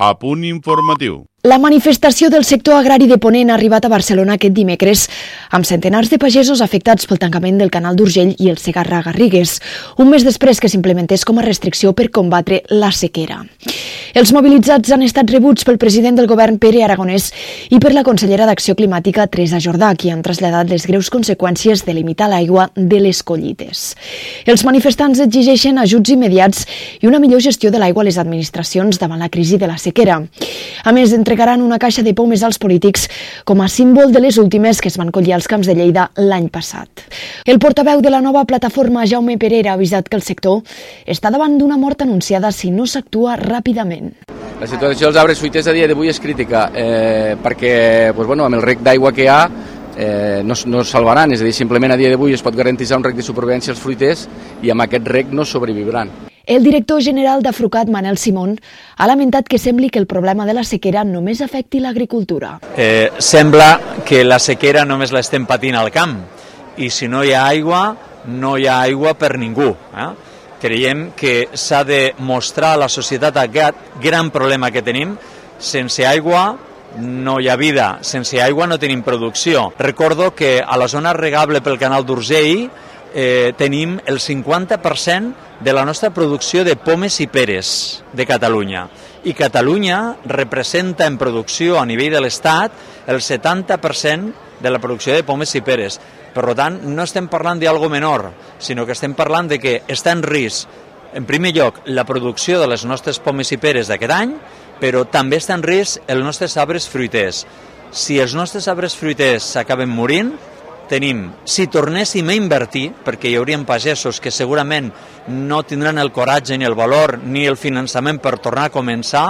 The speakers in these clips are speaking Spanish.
A punt informatiu. La manifestació del sector agrari de Ponent ha arribat a Barcelona aquest dimecres amb centenars de pagesos afectats pel tancament del canal d'Urgell i el Segarra-Garrigues, un mes després que s'implementés com a restricció per combatre la sequera. Els mobilitzats han estat rebuts pel president del govern Pere Aragonès i per la consellera d'Acció Climàtica Teresa Jordà, qui han traslladat les greus conseqüències de limitar l'aigua de les collites. Els manifestants exigeixen ajuts immediats i una millor gestió de l'aigua a les administracions davant la crisi de la sequera. A més, entregaran una caixa de pomes als polítics com a símbol de les últimes que es van collir als camps de Lleida l'any passat. El portaveu de la nova plataforma, Jaume Pereira, ha avisat que el sector està davant d'una mort anunciada si no s'actua ràpidament. La situació dels arbres fruiters a dia d'avui és crítica eh, perquè pues, bueno, amb el rec d'aigua que hi ha eh, no, no salvaran, és a dir, simplement a dia d'avui es pot garantir un rec de supervivència als fruiters i amb aquest rec no sobreviviran. El director general d'Afrucat, Manel Simón, ha lamentat que sembli que el problema de la sequera només afecti l'agricultura. Eh, sembla que la sequera només l'estem patint al camp i si no hi ha aigua, no hi ha aigua per ningú. Eh? creiem que s'ha de mostrar a la societat aquest gran problema que tenim. Sense aigua no hi ha vida, sense aigua no tenim producció. Recordo que a la zona regable pel canal d'Urgell eh, tenim el 50% de la nostra producció de pomes i peres de Catalunya. I Catalunya representa en producció a nivell de l'Estat el 70% de la producció de pomes i peres. Per tant, no estem parlant d'algo menor, sinó que estem parlant de que està en risc, en primer lloc, la producció de les nostres pomes i peres d'aquest any, però també està en risc els nostres arbres fruiters. Si els nostres arbres fruiters s'acaben morint, tenim, si tornéssim a invertir, perquè hi haurien pagesos que segurament no tindran el coratge ni el valor ni el finançament per tornar a començar,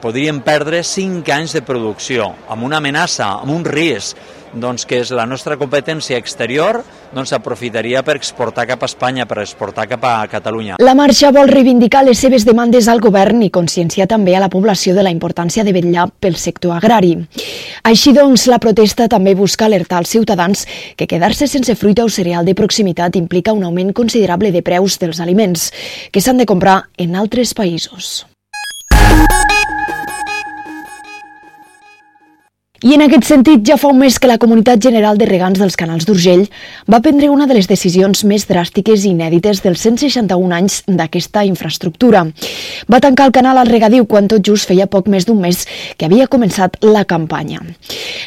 podríem perdre 5 anys de producció, amb una amenaça, amb un risc, doncs, que és la nostra competència exterior, doncs aprofitaria per exportar cap a Espanya, per exportar cap a Catalunya. La marxa vol reivindicar les seves demandes al govern i conscienciar també a la població de la importància de vetllar pel sector agrari. Així doncs, la protesta també busca alertar als ciutadans que quedar-se sense fruita o cereal de proximitat implica un augment considerable de preus dels aliments que s'han de comprar en altres països. I en aquest sentit, ja fa un mes que la Comunitat General de Regants dels Canals d'Urgell va prendre una de les decisions més dràstiques i inèdites dels 161 anys d'aquesta infraestructura. Va tancar el canal al regadiu quan tot just feia poc més d'un mes que havia començat la campanya.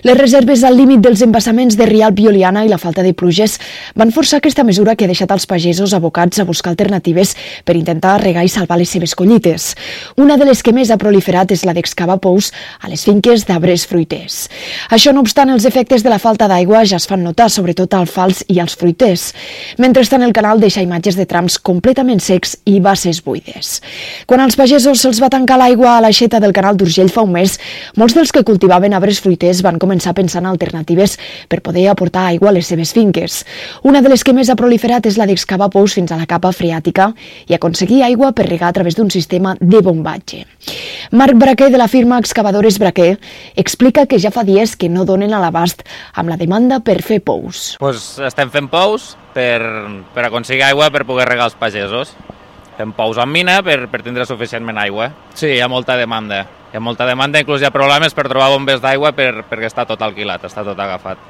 Les reserves al límit dels embassaments de Rialp i i la falta de pluges van forçar aquesta mesura que ha deixat els pagesos abocats a buscar alternatives per intentar regar i salvar les seves collites. Una de les que més ha proliferat és la d'excavar pous a les finques d'arbres fruiters. Això no obstant, els efectes de la falta d'aigua ja es fan notar, sobretot al fals i als fruiters. Mentrestant, el canal deixa imatges de trams completament secs i bases buides. Quan als pagesos se'ls va tancar l'aigua a l'aixeta del canal d'Urgell fa un mes, molts dels que cultivaven arbres fruiters van començar a pensar en alternatives per poder aportar aigua a les seves finques. Una de les que més ha proliferat és la d'excavar pous fins a la capa freàtica i aconseguir aigua per regar a través d'un sistema de bombatge. Marc Braquer, de la firma Excavadores Braquer, explica que ja fa dies que no donen a l'abast amb la demanda per fer pous. Pues estem fent pous per, per aconseguir aigua per poder regar els pagesos. Fem pous amb mina per, per tindre suficientment aigua. Sí, hi ha molta demanda. Hi ha molta demanda, inclús hi ha problemes per trobar bombes d'aigua per, perquè està tot alquilat, està tot agafat.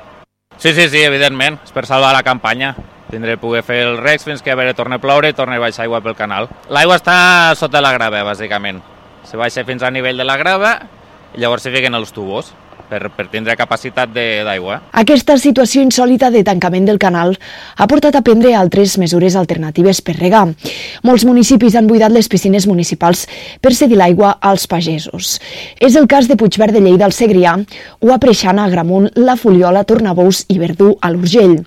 Sí, sí, sí, evidentment, és per salvar la campanya. Tindré poder fer el recs fins que a veure torni a ploure i torni a baixar aigua pel canal. L'aigua està sota la grava, bàsicament. Se baixa fins al nivell de la grava i llavors s'hi fiquen els tubos per, per tindre capacitat d'aigua. Aquesta situació insòlita de tancament del canal ha portat a prendre altres mesures alternatives per regar. Molts municipis han buidat les piscines municipals per cedir l'aigua als pagesos. És el cas de Puigverd de Lleida al Segrià o a Preixana, Gramunt, La Foliola, Tornabous i Verdú a l'Urgell.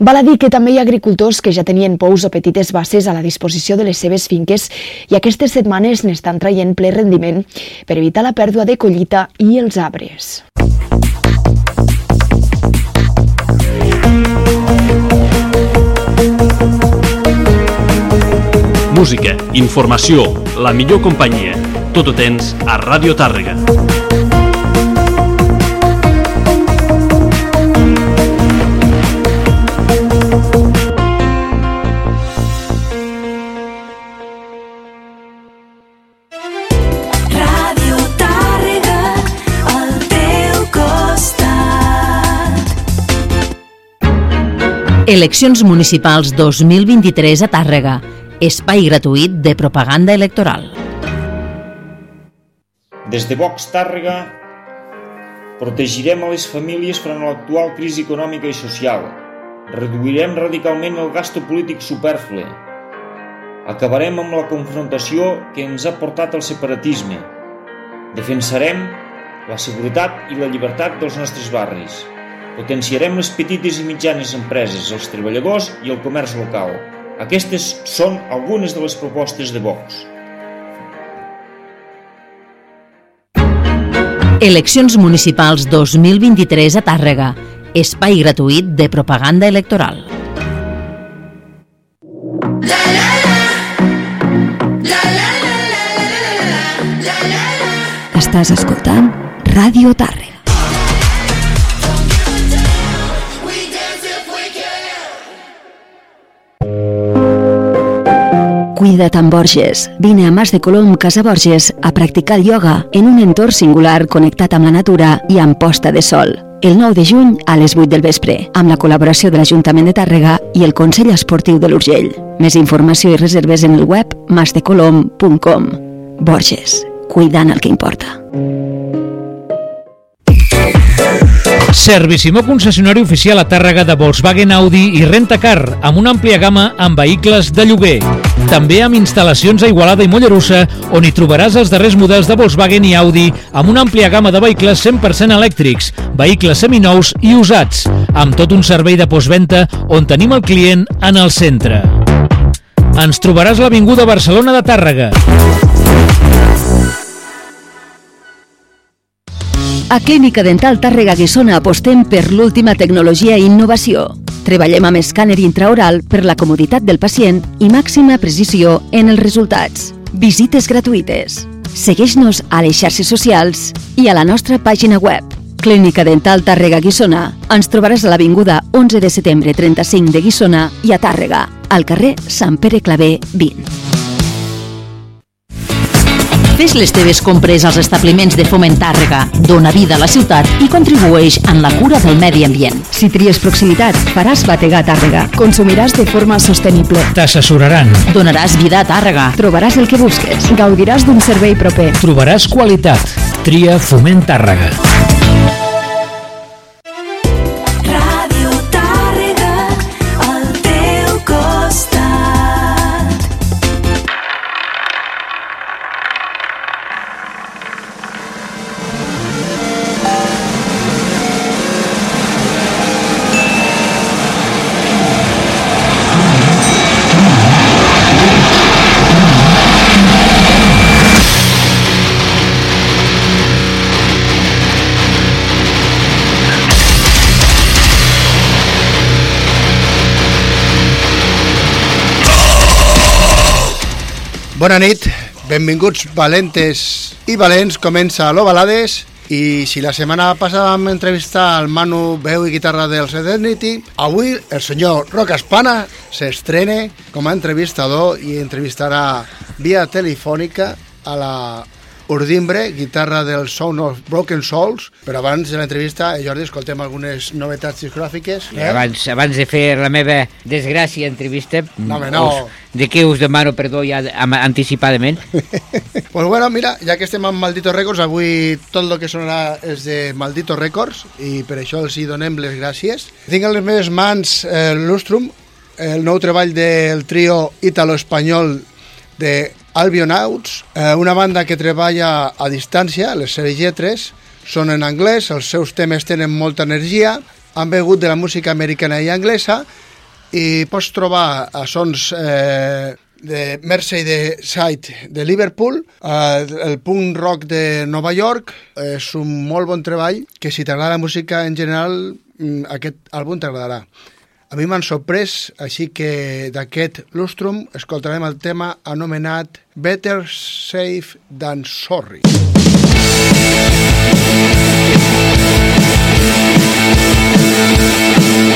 Val a dir que també hi ha agricultors que ja tenien pous o petites bases a la disposició de les seves finques i aquestes setmanes n'estan traient ple rendiment per evitar la pèrdua de collita i els arbres. Música, informació, la millor companyia. Tot ho tens a Radio Tàrrega. Radio Tàrrega, al teu costat. Eleccions municipals 2023 a Tàrrega. Espai gratuït de propaganda electoral. Des de Vox Tàrrega protegirem a les famílies front a l'actual crisi econòmica i social. Reduirem radicalment el gasto polític superflu. Acabarem amb la confrontació que ens ha portat al separatisme. Defensarem la seguretat i la llibertat dels nostres barris. Potenciarem les petites i mitjanes empreses, els treballadors i el comerç local. Aquestes són algunes de les propostes de Vox. Eleccions municipals 2023 a Tàrrega. Espai gratuït de propaganda electoral. Estàs escoltant Ràdio Tàrrega. Cuida't amb Borges. Vine a Mas de Colom, Casa Borges, a practicar ioga en un entorn singular connectat amb la natura i amb posta de sol. El 9 de juny a les 8 del vespre, amb la col·laboració de l'Ajuntament de Tàrrega i el Consell Esportiu de l'Urgell. Més informació i reserves en el web masdecolom.com. Borges, cuidant el que importa. Servicimó concessionari oficial a Tàrrega de Volkswagen Audi i Rentacar, amb una àmplia gamma amb vehicles de lloguer. També amb instal·lacions a Igualada i Mollerussa, on hi trobaràs els darrers models de Volkswagen i Audi, amb una àmplia gamma de vehicles 100% elèctrics, vehicles seminous i usats, amb tot un servei de postventa on tenim el client en el centre. Ens trobaràs l'Avinguda Barcelona de Tàrrega. A Clínica Dental Tàrrega Guissona apostem per l'última tecnologia i innovació. Treballem amb escàner intraoral per la comoditat del pacient i màxima precisió en els resultats. Visites gratuïtes. Segueix-nos a les xarxes socials i a la nostra pàgina web. Clínica Dental Tàrrega Guissona. Ens trobaràs a l'Avinguda 11 de setembre 35 de Guissona i a Tàrrega, al carrer Sant Pere Clavé 20. Fes les teves compres als establiments de Foment Tàrrega, dona vida a la ciutat i contribueix en la cura del medi ambient. Si tries proximitat, faràs bategar a Tàrrega. Consumiràs de forma sostenible. T'assessoraran. Donaràs vida a Tàrrega. Trobaràs el que busques. Gaudiràs d'un servei proper. Trobaràs qualitat. Tria Foment Tàrrega. Bona nit, benvinguts valentes i valents, comença l'Ovalades i si la setmana passada vam entrevistar al Manu, veu i guitarra del Sedernity, avui el senyor Roca Espana s'estrena com a entrevistador i entrevistarà via telefònica a la Urdimbre, guitarra del Sound of Broken Souls, però abans de l'entrevista, eh, Jordi, escoltem algunes novetats discogràfiques. Eh? Abans, abans de fer la meva desgràcia entrevista, No, home, no. us, de què us demano perdó ja am- anticipadament. Pues bueno, mira, ja que estem amb Maldito Records, avui tot el que sonarà és de Maldito Records i per això els hi donem les gràcies. Tinc a les meves mans eh, l'Ustrum, el nou treball del trio italo-espanyol de Albionauts, eh, una banda que treballa a distància, les seves lletres són en anglès, els seus temes tenen molta energia, han begut de la música americana i anglesa i pots trobar a sons eh, de Merseyside de Liverpool, eh, el punk rock de Nova York, és un molt bon treball que si t'agrada la música en general, mm, aquest àlbum t'agradarà. A mi m'han sorprès, així que d'aquest lustrum escoltarem el tema anomenat Better Safe Than Sorry. Música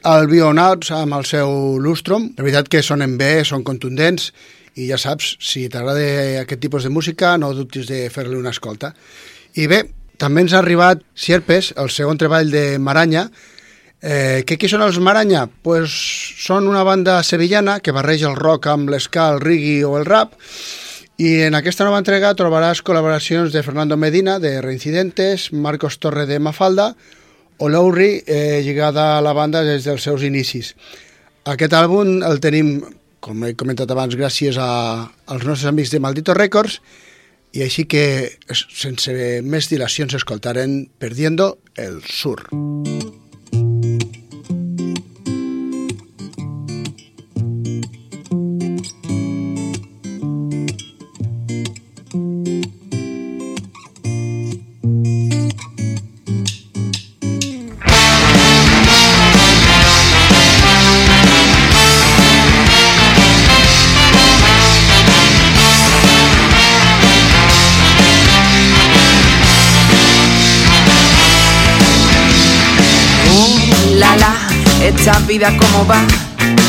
Albionauts amb el seu lustrum, la veritat que sonen bé, són contundents i ja saps, si t'agrada aquest tipus de música no dubtis de fer-li una escolta. I bé, també ens ha arribat Sierpes, el segon treball de Maranya. Eh, que qui són els Maranya? Pues són una banda sevillana que barreja el rock amb l'esca, el reggae o el rap i en aquesta nova entrega trobaràs col·laboracions de Fernando Medina, de Reincidentes, Marcos Torre de Mafalda o Lowry, eh, lligada a la banda des dels seus inicis. Aquest àlbum el tenim, com he comentat abans, gràcies a, als nostres amics de Maldito Records, i així que, sense més dilacions, escoltarem Perdiendo el Sur. Uh,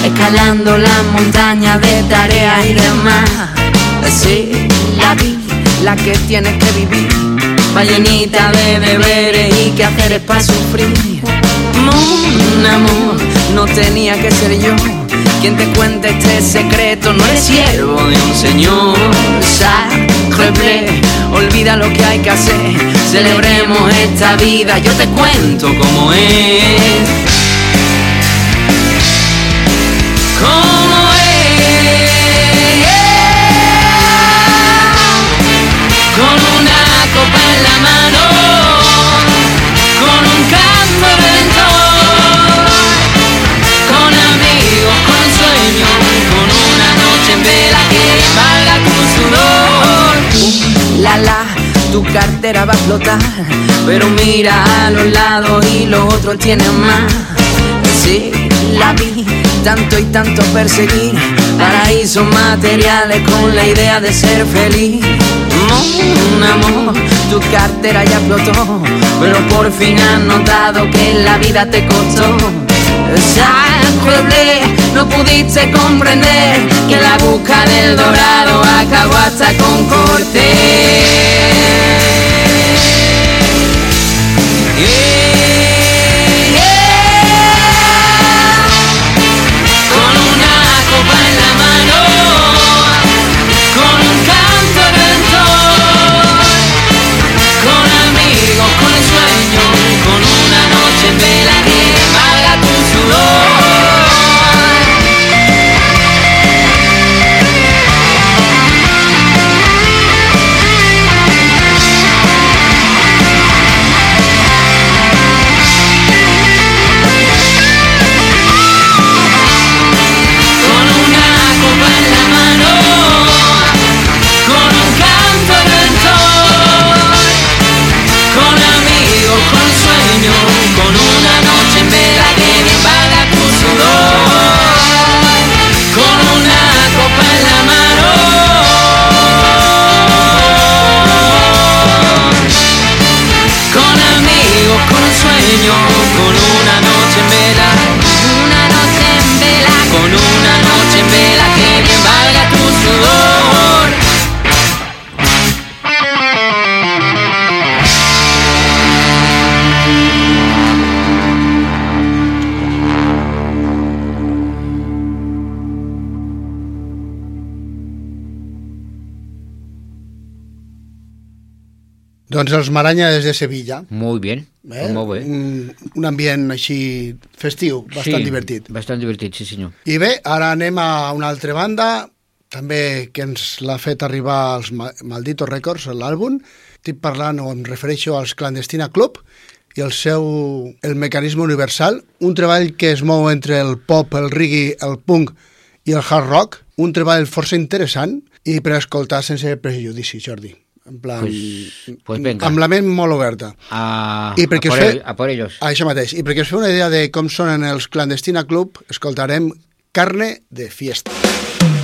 escalando las montañas de tareas y demás. Sí, la vi, la que tienes que vivir, va llenita de deberes y que hacer es para sufrir. Mon amor, no tenía que ser yo quien te cuente este secreto, no eres siervo de un señor. Sacre bleu, olvida lo que hay que hacer, celebremos esta vida, yo te cuento cómo es. la mano con un canto de mentón, con amigos, con un sueño, con una noche en vela que valga tu sudor. La la, tu cartera va a explotar, pero mira a los lados y los otros tienen más. Sí, la vi tanto y tanto perseguir paraísos materiales con la idea de ser feliz. Mon amor, tu cartera ya explotó, pero por fin has notado que la vida te costó. Sacre no pudiste comprender que la busca del dorado acabó hasta con Con Doncs els Maranya des de Sevilla. Muy bien, Eh? molt bé. Un, un ambient així festiu, bastant sí, divertit. Bastant divertit, sí senyor. I bé, ara anem a una altra banda, també que ens l'ha fet arribar als Ma- Maldito Records, l'àlbum. Estic parlant o em refereixo als Clandestina Club i el seu El mecanisme universal, un treball que es mou entre el pop, el reggae, el punk i el hard rock, un treball força interessant i per escoltar sense prejudici, Jordi. En plan, Pues- pues venga. amb la ment molt oberta. A, I perquè a, por fe- a por ellos. Això mateix. I perquè us feu una idea de com sonen els Clandestina Club, escoltarem Carne de Fiesta. Soy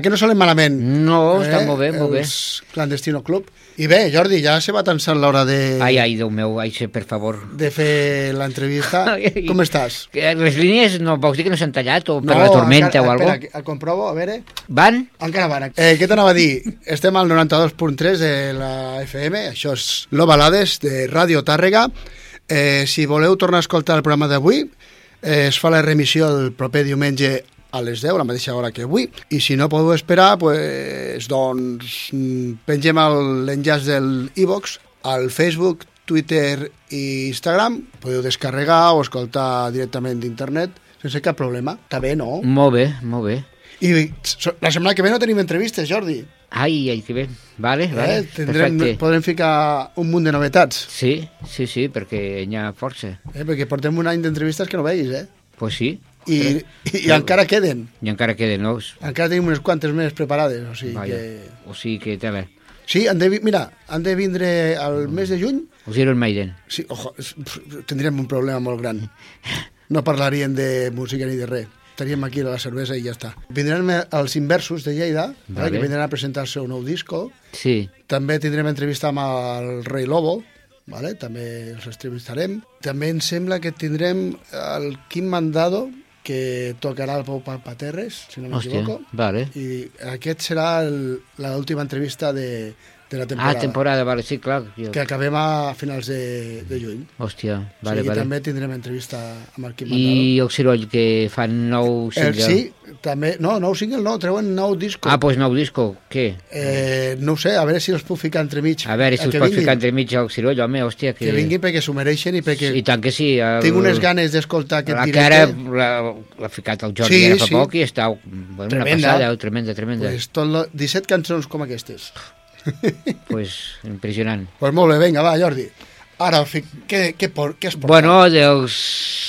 que no solen malament? No, està molt bé, molt bé. Els Clandestino Club. I bé, Jordi, ja se va tensant l'hora de, Ai, ai, Déu meu, ai, per favor. de fer l'entrevista. Com estàs? Les línies no vols dir que no s'han tallat o per la tormenta encara, o alguna Espera, que- el comprovo, a veure. Van? Encara van. Eh, què t'anava a dir? Estem al 92.3 de la FM, això és Lo Balades de Ràdio Tàrrega. Eh, si voleu tornar a escoltar el programa d'avui, eh, es fa la remissió el proper diumenge a les 10, a la mateixa hora que avui. I si no podeu esperar, pues, doncs, pengem l'enllaç del iVox al Facebook, Twitter i Instagram. Podeu descarregar o escoltar directament d'internet sense cap problema. Està bé, no? Molt bé, molt bé. I la setmana que ve no tenim entrevistes, Jordi. Ai, ai, que bé. Vale, vale, Eh? Tindrem, perfecte. podrem ficar un munt de novetats. Sí, sí, sí, perquè hi ha força. Eh? Perquè portem un any d'entrevistes que no veis, eh? Pues sí. I, Eh, i, i encara queden. I encara queden nous. Encara tenim unes quantes més preparades, o sigui Vaja. que... O sigui que tela. Sí, han de, mira, han de vindre al mes de juny. Us Iron Maiden. Sí, ojo, tindríem un problema molt gran. No parlaríem de música ni de res. Estaríem aquí a la cervesa i ja està. Vindran els inversos de Lleida, vale. Vale. que vindran a presentar el seu nou disco. Sí. També tindrem entrevista amb el Rei Lobo, vale? també els entrevistarem. També em sembla que tindrem el Quim Mandado, que tocarà el Pau Paterres, si no m'equivoco. vale. I aquest serà l'última entrevista de, de la temporada. Ah, temporada, vale, sí, clar. Jo... Que acabem a finals de, de juny. Hòstia, o vale, sigui, vale. també tindrem entrevista amb el Quim Mandado. I el Ciroll, que fan nou El, single. sí, també... No, nou single no, treuen nou disco. Ah, doncs pues nou disco, què? Eh, no sé, a veure si els puc ficar entremig. A veure si Eh, us que pot vinguin. ficar entremig el Ciroll, home, hòstia, que... Que vinguin perquè s'ho mereixen i perquè... I tant que sí. El... Tinc unes ganes d'escoltar aquest la directe. cara l'ha ficat el Jordi Sí, ara fa sí. poc i està bueno, una Tremenda. passada, eh, tremenda, tremenda. Pues tot lo, 17 cançons com aquestes. pues impressionant. Pues molt bé, vinga, va, Jordi. Ara, què, què, por, què es porta? Bueno, dels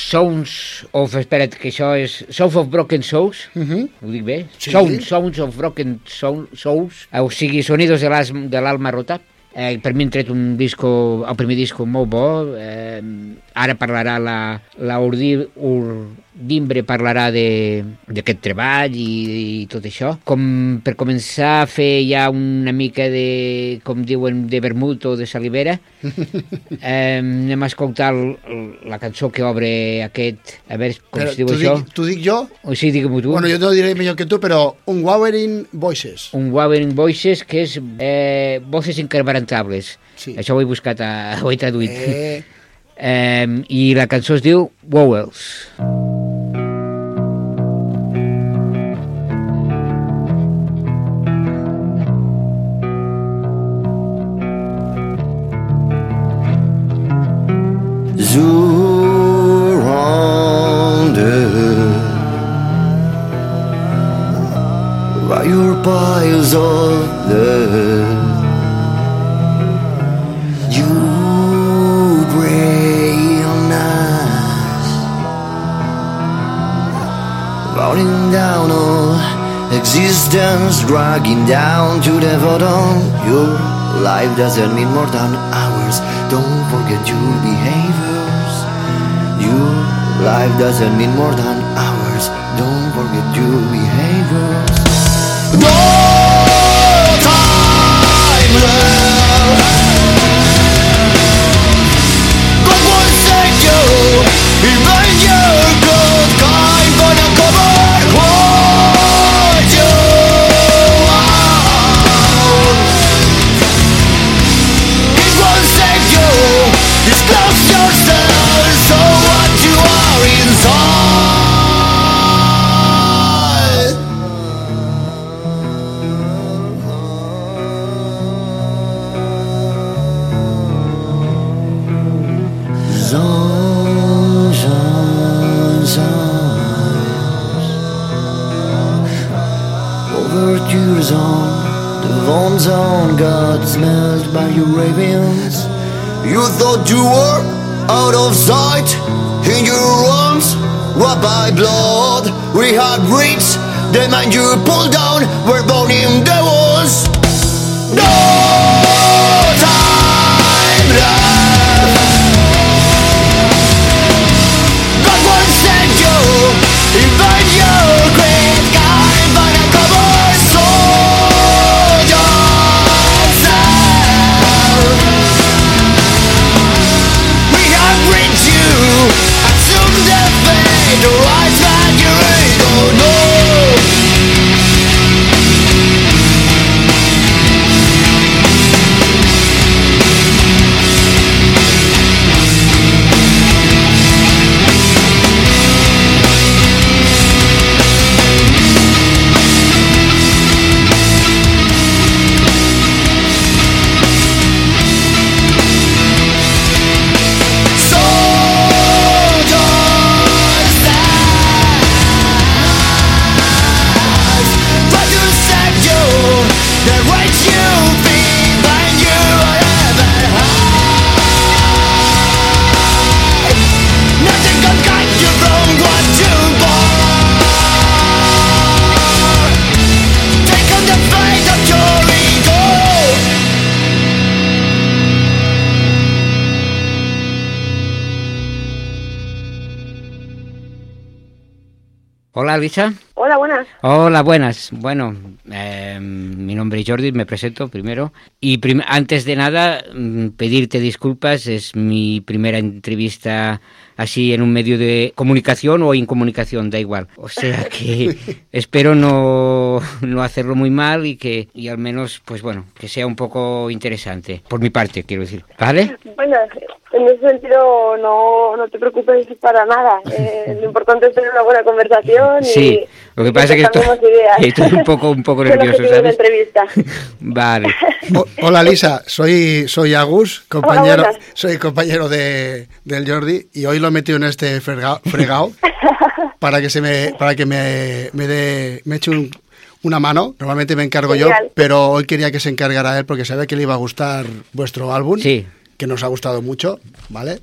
Sounds of... Espera't, que això és... Sounds of Broken Souls, uh Mhm. -huh. ho dic bé? Sí. Sounds, Sounds of Broken Soul- Souls, o sigui, Sonidos de l'alma rota. Eh, per mi han tret un disco, el primer disco molt bo, eh, ara parlarà la, la Urdi, Urdimbre parlarà de- d'aquest treball i, i tot això. Com per començar a fer ja una mica de, com diuen, de vermut o de salivera, eh, anem a escoltar el, el- la cançó que obre aquest, a veure com Però es diu això. dic, t'ho dic jo? O sí, digue-m'ho tu. Bueno, jo no diré millor que tu, però un Wowering Voices. Un Wavering Voices, que és eh, voces inquebrantables. Sí. Això ho he buscat, a, ho he traduït. Eh. Eh, I la cançó es diu Wowels. Surrounded by your piles of blood. You drain us, falling down all existence, dragging down to the bottom. Your life doesn't mean more than ours. Don't forget your behaviors. Life doesn't mean more than ours. Don't forget your behaviors. No time left. God save you. Even your thought you were out of sight. In your arms wrapped by blood We had reached the man you pulled down We're burning the walls Hola, buenas. Hola, buenas. Bueno, eh, mi nombre es Jordi, me presento primero. Y prim- antes de nada, mm, pedirte disculpas, es mi primera entrevista así en un medio de comunicación o incomunicación, da igual. O sea que espero no, no hacerlo muy mal y que y al menos, pues bueno, que sea un poco interesante, por mi parte, quiero decir. ¿Vale? Bueno, en ese sentido no, no te preocupes para nada. Eh, lo importante es tener una buena conversación y Sí, lo que pasa es que estoy, estoy un poco, un poco nervioso, ¿sabes? entrevista. Vale. O- hola Lisa, soy, soy Agus, compañero, soy compañero de, del Jordi y hoy lo he metido en este fregao, fregao para que se me, para que me, me dé, me eche un- una mano. Normalmente me encargo Genial. yo, pero hoy quería que se encargara él porque sabía que le iba a gustar vuestro álbum. Sí. Que nos ha gustado mucho, ¿vale?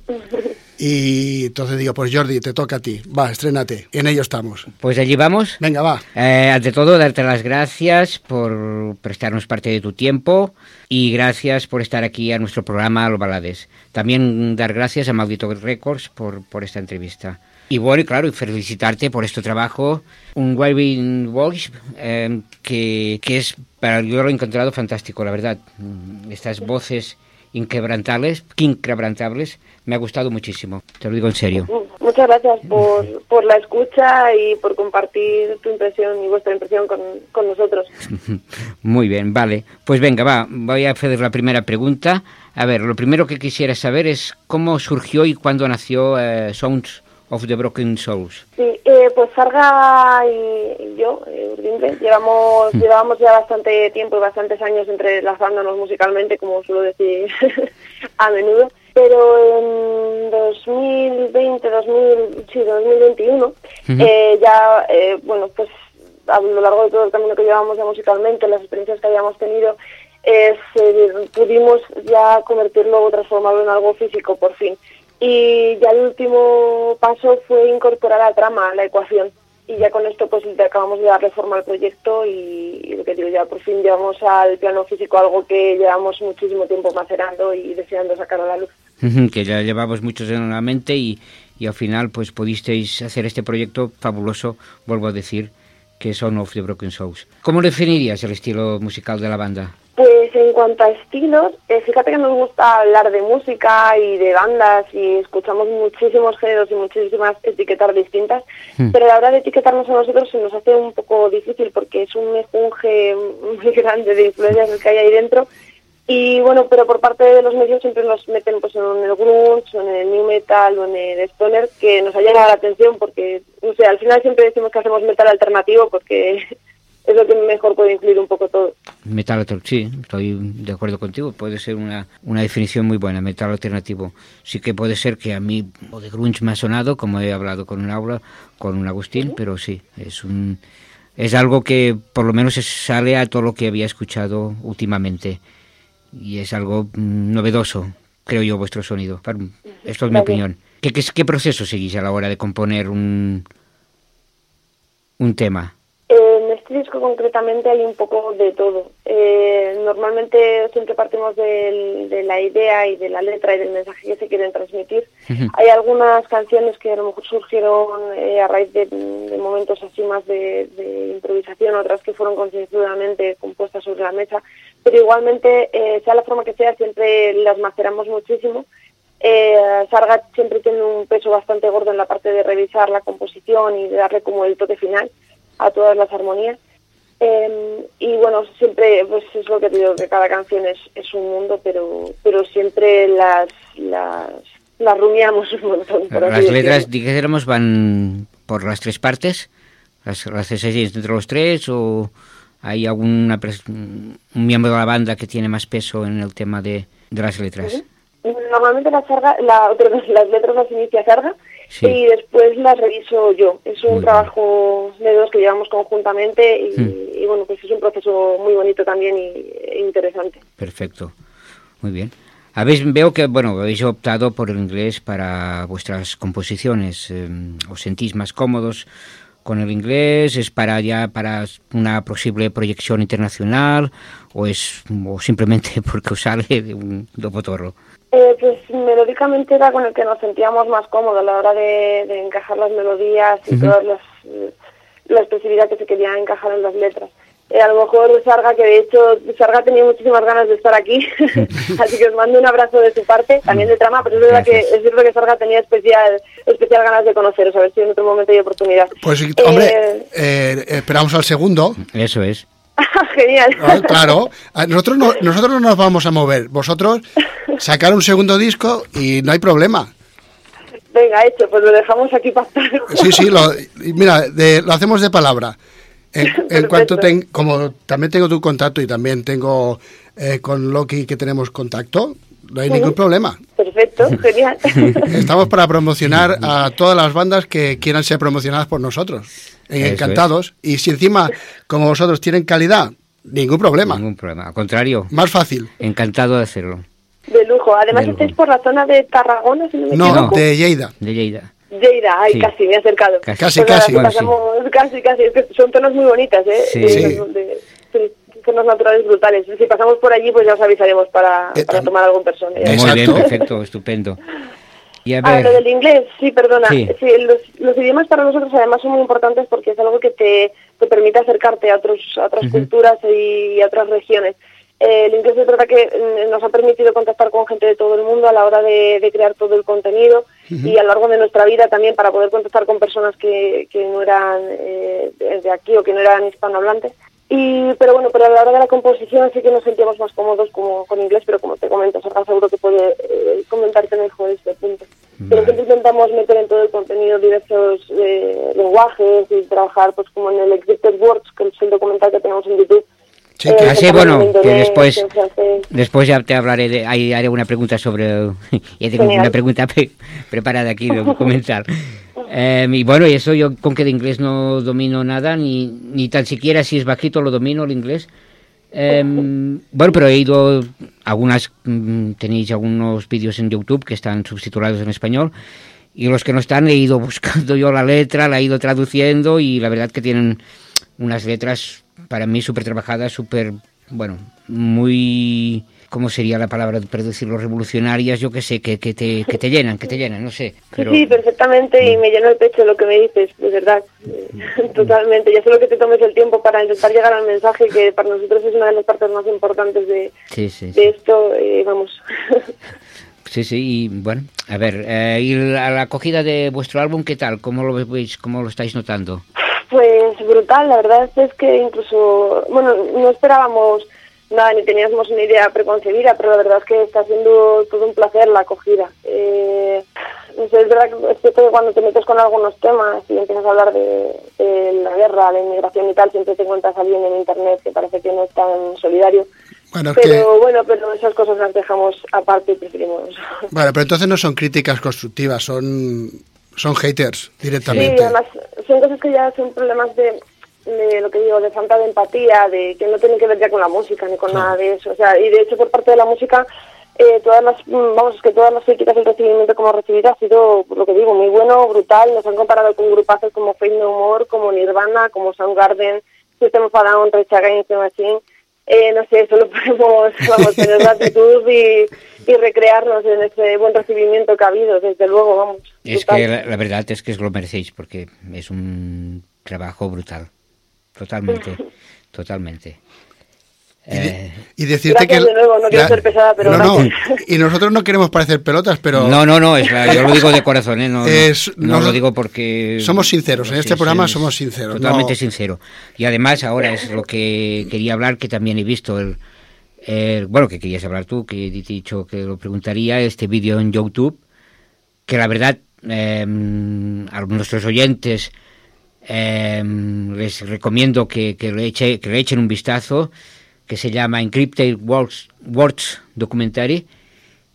Y entonces digo, pues Jordi, te toca a ti. Va, estrénate. En ello estamos. Pues allí vamos. Venga, va. Eh, ante todo, darte las gracias por prestarnos parte de tu tiempo y gracias por estar aquí a nuestro programa Los Balades. También dar gracias a Maldito Records por, por esta entrevista. Y bueno, y claro, y felicitarte por este trabajo, un Waving Voice, eh, que, que es, para yo lo he encontrado fantástico, la verdad. Mm, Estas voces inquebrantables, inquebrantables, me ha gustado muchísimo, te lo digo en serio. Muchas gracias por, por la escucha y por compartir tu impresión y vuestra impresión con, con nosotros. Muy bien, vale. Pues venga, va, voy a hacer la primera pregunta. A ver, lo primero que quisiera saber es cómo surgió y cuándo nació eh, Sounds of the Broken Souls. Sí, eh, pues Sarga y, y yo, eh, Urdimbre, llevamos, Mm. llevamos ya bastante tiempo y bastantes años entrelazándonos musicalmente, como suelo decir a menudo. Pero en 2020, 2000, sí, 2021, Ujú. eh, ya, eh, bueno, pues a lo largo de todo el camino que llevamos ya musicalmente, las experiencias que hayamos tenido, eh, pudimos ya convertirlo o transformarlo en algo físico por fin. Y ya el último paso fue incorporar a trama a la ecuación. Y ya con esto pues acabamos de darle forma al proyecto y, lo que digo, ya por fin llevamos al plano físico algo que llevamos muchísimo tiempo macerando y deseando sacar a la luz. que ya llevamos muchos en la mente y, y al final pues pudisteis hacer este proyecto fabuloso, vuelvo a decir, que son of the Broken Souls. ¿Cómo definirías el estilo musical de la banda? Pues en cuanto a estilos, eh, fíjate que nos gusta hablar de música y de bandas y escuchamos muchísimos géneros y muchísimas etiquetas distintas, Hmm. pero a la hora de etiquetarnos a nosotros se nos hace un poco difícil porque es un esponje muy grande de influencias el que hay ahí dentro y bueno, pero por parte de los medios siempre nos meten pues en el grunge, o en el new metal o en el stoner que nos ha llamado la atención porque, no sé, al final siempre decimos que hacemos metal alternativo porque es lo que mejor puede incluir un poco todo. Metal alternativo, sí, estoy de acuerdo contigo. Puede ser una, una definición muy buena, metal alternativo. Sí que puede ser que a mí o de grunge me ha sonado, como he hablado con un aula, con un Agustín, pero sí, es un es algo que por lo menos sale a todo lo que había escuchado últimamente y es algo mm, novedoso, creo yo, vuestro sonido. Esto es mi opinión. ¿Qué, qué, qué proceso seguís a la hora de componer un un tema? Este disco concretamente hay un poco de todo. Eh, normalmente siempre partimos del- de la idea y de la letra y del mensaje que se quieren transmitir. Hay algunas canciones que a lo mejor surgieron eh, a raíz de, de momentos así más de, de improvisación, otras que fueron concienzudamente compuestas sobre la mesa, pero igualmente, eh, sea la forma que sea, siempre las maceramos muchísimo. Eh, Sarga siempre tiene un peso bastante gordo en la parte de revisar la composición y de darle como el toque final a todas las armonías. Eh, y bueno, siempre pues es lo que te digo, que cada canción es, es un mundo, pero pero siempre las las, las rumiamos un montón. por Las letras, dijéramos, van por las tres partes. Las, las hacéis entre los tres o hay alguna pers- un miembro de la banda que tiene más peso en el tema de, de las letras. Normalmente la sarga, la, las letras las inicia Sarga Sí. y después las reviso yo. Es un trabajo de dos que llevamos conjuntamente y, Hmm. y, bueno, pues es un proceso muy bonito también y, e interesante. Perfecto. Muy bien. Habéis, veo que bueno, habéis optado por el inglés para vuestras composiciones. eh, ¿Os sentís más cómodos con el inglés? ¿Es para ya para una posible proyección internacional? ¿O es o simplemente porque os sale de un do potorro? Eh, pues melódicamente era con el que nos sentíamos más cómodos a la hora de, de encajar las melodías y Ujú. todas las, eh, la expresividad que se quería encajar en las letras. Eh, a lo mejor Sarga, que de hecho Sarga tenía muchísimas ganas de estar aquí, así que os mando un abrazo de su parte, también de trama, pero es verdad que es cierto que Sarga tenía especial especial ganas de conoceros, a ver si en otro momento hay oportunidad. Pues, Eh, hombre, eh, esperamos al segundo. Eso es. Genial. Ah, claro, Ah, nosotros no, nosotros no nos vamos a mover. Vosotros sacar un segundo disco y no hay problema. Venga, hecho, pues lo dejamos aquí pactado. Sí, sí, lo, mira, de- lo hacemos de palabra. En, en cuanto ten, como también tengo tu contacto y también tengo eh, con Loki que tenemos contacto, no hay ningún problema. Perfecto, genial. Estamos para promocionar a todas las bandas que quieran ser promocionadas por nosotros. Eh, Encantados. Y si encima, como vosotros, tienen calidad, ningún problema. Ningún problema. Al contrario. Más fácil. Encantado de hacerlo. De lujo. Además De lujo. estáis por la zona de Tarragona, si no me No, equivoco. de Lleida. De Lleida. Lleida, ay, Sí. casi, me he acercado. Casi. Casi, Pues nada, casi. Bueno, sí. pasamos, casi, casi. Es que son zonas muy bonitas, ¿eh? Sí. De- Sí. de- de- zonas naturales brutales. Si pasamos por allí, pues ya os avisaremos para, Eh, para tomar algún persona. Muy bien, perfecto, estupendo. Y a Ah, lo del inglés, sí, perdona. Sí. Sí, los, los idiomas para nosotros además son muy importantes porque es algo que te, te permite acercarte a, otros, a otras culturas y a otras regiones. Eh, el inglés es verdad que mm, nos ha permitido contactar con gente de todo el mundo a la hora de, de crear todo el contenido y a lo largo de nuestra vida también para poder contactar con personas que, que no eran eh, de de aquí o que no eran hispanohablantes. Y, pero bueno, pero a la hora de la composición sí que nos sentíamos más cómodos como con inglés, pero como te comento, Sergio seguro que puede eh, comentarte mejor este punto. Pero siempre intentamos meter en todo el contenido diversos eh, lenguajes y trabajar pues como en el Encrypted Words, que es el documental que tenemos en YouTube. Sí, Eh, que- bueno, en que después- después ya te hablaré, de, ahí haré una pregunta sobre... ya tengo una pregunta pre- preparada aquí de comenzar. Eh, y bueno, y eso yo con que de inglés no domino nada, ni, ni tan siquiera si es bajito lo domino el inglés. Eh, bueno, pero he ido, algunas, mm, tenéis algunos vídeos en YouTube que están subtitulados en español y los que no están he ido buscando yo la letra, la he ido traduciendo y la verdad que tienen unas letras para mí súper trabajadas, súper, bueno, muy, ¿cómo sería la palabra decirlo? Revolucionarias, yo que sé, que, que, te, que te llenan, que te llenan, no sé. Pero, Sí, perfectamente, y me llena el pecho lo que me dices, de verdad, Eh, totalmente. Ya solo que te tomes el tiempo para intentar llegar al mensaje, que para nosotros es una de las partes más importantes de, sí, sí, de sí. esto, eh, vamos. Sí, sí, y bueno, a ver, eh, y la, la acogida de vuestro álbum, ¿qué tal? ¿Cómo lo veis, cómo lo estáis notando? Pues brutal, la verdad es que incluso, bueno, no esperábamos nada ni teníamos una idea preconcebida, pero la verdad es que está siendo todo un placer la acogida. Eh, no sé, es verdad que, es cierto que cuando te metes con algunos temas y empiezas a hablar de, de la guerra, la inmigración y tal, siempre te encuentras a alguien en internet que parece que no es tan solidario. Bueno, Pero que, bueno, pero esas cosas las dejamos aparte y preferimos. bueno, pero entonces no son críticas constructivas, son, son haters Sí, directamente. además son cosas que ya son problemas de, de lo que digo, de falta de empatía, de que no tienen que ver ya con la música ni con nada de eso. O sea, y de hecho por parte de la música, eh, todas las, mm, vamos, es que todas las críticas del recibimiento como recibido ha sido, por lo que digo, muy bueno, brutal. Nos han comparado con grupazos como Fade No More, como Nirvana, como Soundgarden, System of a Down, Rage Against the Machine. Eh, no sé, solo podemos, vamos, tener gratitud y, y recrearnos en ese buen recibimiento que ha habido, desde luego, vamos. Es brutal. que la, la verdad es que os lo merecéis porque es un trabajo brutal, totalmente, totalmente. Eh, Y decirte Gracias que... de nuevo, no quiero ser pesada, pero no, no, y nosotros no queremos parecer pelotas, pero... no, no, no, es, la- yo lo digo de corazón, ¿eh? no, no- Es- no, nos- lo digo porque... somos sinceros, en este programa es somos sinceros, Totalmente no- sincero. Y además ahora es lo que quería hablar, que también he visto, el, el- bueno, que querías hablar tú, que he dicho que lo preguntaría, este vídeo en YouTube, que la verdad eh, a nuestros oyentes eh, les recomiendo que, que, le eche- que le echen un vistazo, que se llama Encrypted Words, Words Documentary.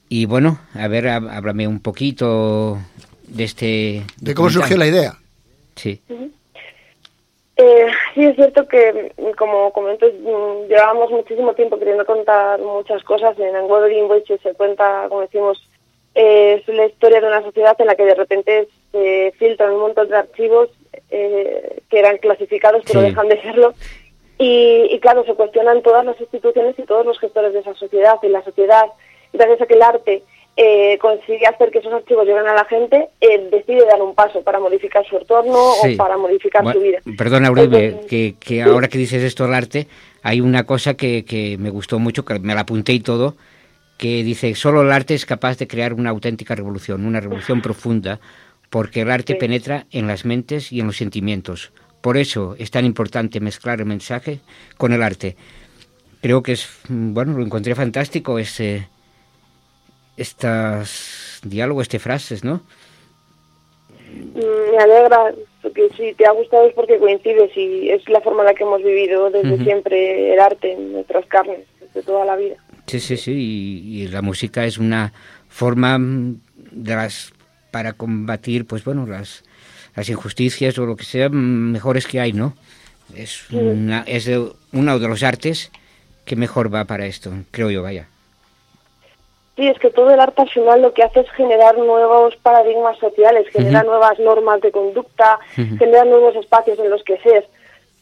Y bueno, a ver, há- háblame un poquito de este... De cómo surgió la idea. Sí. Eh, sí, es cierto que, como comento, mm, llevábamos muchísimo tiempo queriendo contar muchas cosas. En Unwavering Voices se cuenta, como decimos, eh, es la historia de una sociedad en la que de repente se filtran un montón de archivos eh, que eran clasificados pero Sí. dejan de serlo. Y, y claro, se cuestionan todas las instituciones y todos los gestores de esa sociedad y la sociedad, gracias a que el arte eh, consigue hacer que esos archivos lleguen a la gente, eh, decide dar un paso para modificar su entorno Sí. o para modificar Bueno, su vida. Perdona, Uribe, Entonces, que, que ahora que dices esto del arte, hay una cosa que, que me gustó mucho, que me la apunté y todo, que dice, solo el arte es capaz de crear una auténtica revolución, una revolución profunda, porque el arte Sí. penetra en las mentes y en los sentimientos. Por eso es tan importante mezclar el mensaje con el arte. Creo que es, mm, bueno, lo encontré fantástico, este, estas diálogos, estas frases, ¿no? Mm, Me alegra, porque si te ha gustado es porque coincides y es la forma en la que hemos vivido desde siempre el arte en nuestras carnes, desde toda la vida. Sí, sí, sí, y, y la música es una forma mm, de las para combatir, pues bueno, las, las injusticias o lo que sea mejores que hay, ¿no? Es, una, es uno de los artes que mejor va para esto, creo yo, vaya. Sí, es que todo el arte al final lo que hace es generar nuevos paradigmas sociales, genera nuevas normas de conducta, genera nuevos espacios en los que ser,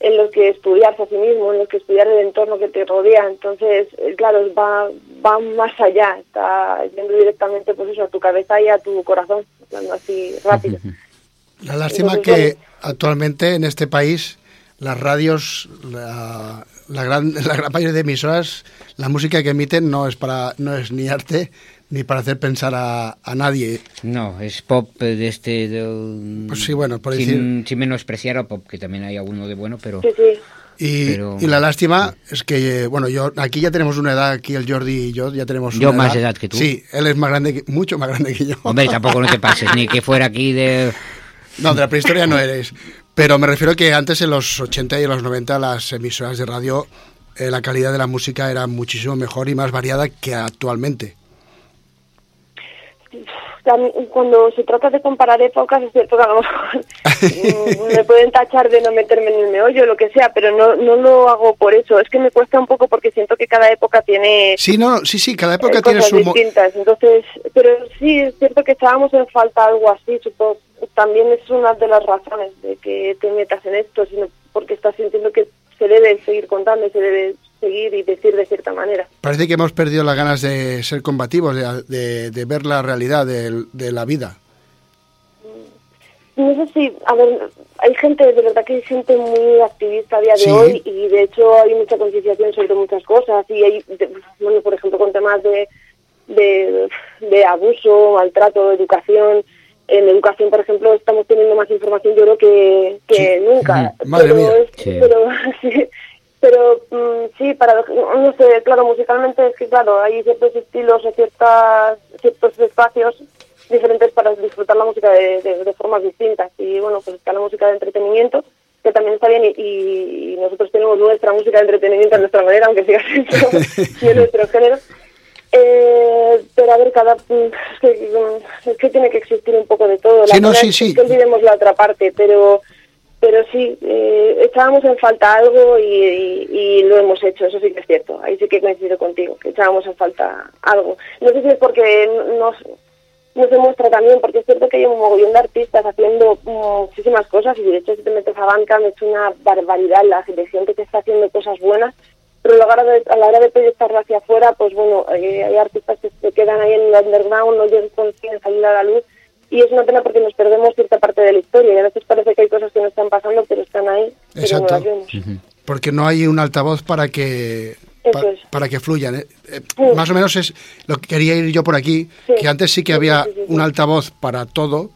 en los que estudiarse a sí mismo, en los que estudiar el entorno que te rodea. Entonces, eh, claro, va, va más allá, está yendo directamente pues eso, a tu cabeza y a tu corazón, hablando así rápido. La lástima Entonces, que actualmente en este país las radios, la, la gran, la gran mayoría de emisoras, la música que emiten no es para no es ni arte ni para hacer pensar a, a nadie. No, es pop eh, de este... Pues sí, bueno, por sin, decir- sin menospreciar a pop, que también hay alguno de bueno, pero... Y, Pero- y la lástima es que, eh, bueno, yo aquí ya tenemos una edad, aquí el Jordi y yo ya tenemos Yo una más edad que tú. Sí, él es más grande, que, mucho más grande que yo. Hombre, tampoco no te pases, ni que fuera aquí de... No, de la prehistoria no eres. Pero me refiero que antes, en los 80 y en los 90, las emisoras de radio, eh, la calidad de la música era muchísimo mejor y más variada que actualmente. Cuando se trata de comparar épocas, es cierto que a lo mejor me pueden tachar de no meterme en el meollo, lo que sea, pero no, no lo hago por eso. Es que me cuesta un poco porque siento que cada época tiene Sí, no, sí, sí, cada época eh, tiene cosas su... distintas. Entonces, pero sí, es cierto que echábamos en falta algo así, supongo. También es una de las razones de que te metas en esto, sino porque estás sintiendo que se debe seguir contando, y se debe seguir y decir de cierta manera. Parece que hemos perdido las ganas de ser combativos, de, de- de ver la realidad de, la vida. No sé si, a ver, hay gente de verdad que se siente muy activista a día de Sí. hoy y de hecho hay mucha concienciación sobre muchas cosas y hay, de- bueno, por ejemplo, con temas de, de, de abuso, maltrato, educación. En educación, por ejemplo, estamos teniendo más información yo creo que, que nunca. Madre pero mía. es- Sí. pero, sí, pero mm, sí, para, no sé, claro, musicalmente es que, claro, hay ciertos estilos o ciertas, ciertos espacios diferentes para disfrutar la música de, de- de formas distintas. Y bueno, pues está la música de entretenimiento, que también está bien, y, y nosotros tenemos nuestra música de entretenimiento a nuestra manera, aunque siga siendo nuestro género. Eh, pero a ver, cada es que, es que tiene que existir un poco de todo. La Sí, no, pena sí, es sí. que olvidemos la otra parte, pero pero sí, eh, echábamos en falta algo y, lo hemos hecho, eso sí que es cierto. Ahí sí que coincido contigo, que echábamos en falta algo. No sé si es porque nos, nos demuestra también, porque es cierto que hay un mogollón de artistas haciendo muchísimas cosas y de hecho si te metes a banca me hecho una barbaridad la gente que está haciendo cosas buenas, pero a la hora de, a la hora de proyectarlo hacia afuera, pues bueno, eh, hay artistas que se quedan ahí en el underground, no llegan- consiguen salir a la luz y es una pena porque nos perdemos cierta parte de la historia y a veces parece que hay cosas que no están pasando pero están ahí, pero Exacto. no las vemos. Porque no hay un altavoz para que Eso pa- es. para que fluyan. ¿eh? Eh. Más o menos es lo que quería ir yo por aquí, Sí. que antes sí que Sí, había sí, sí, sí. un altavoz para todo,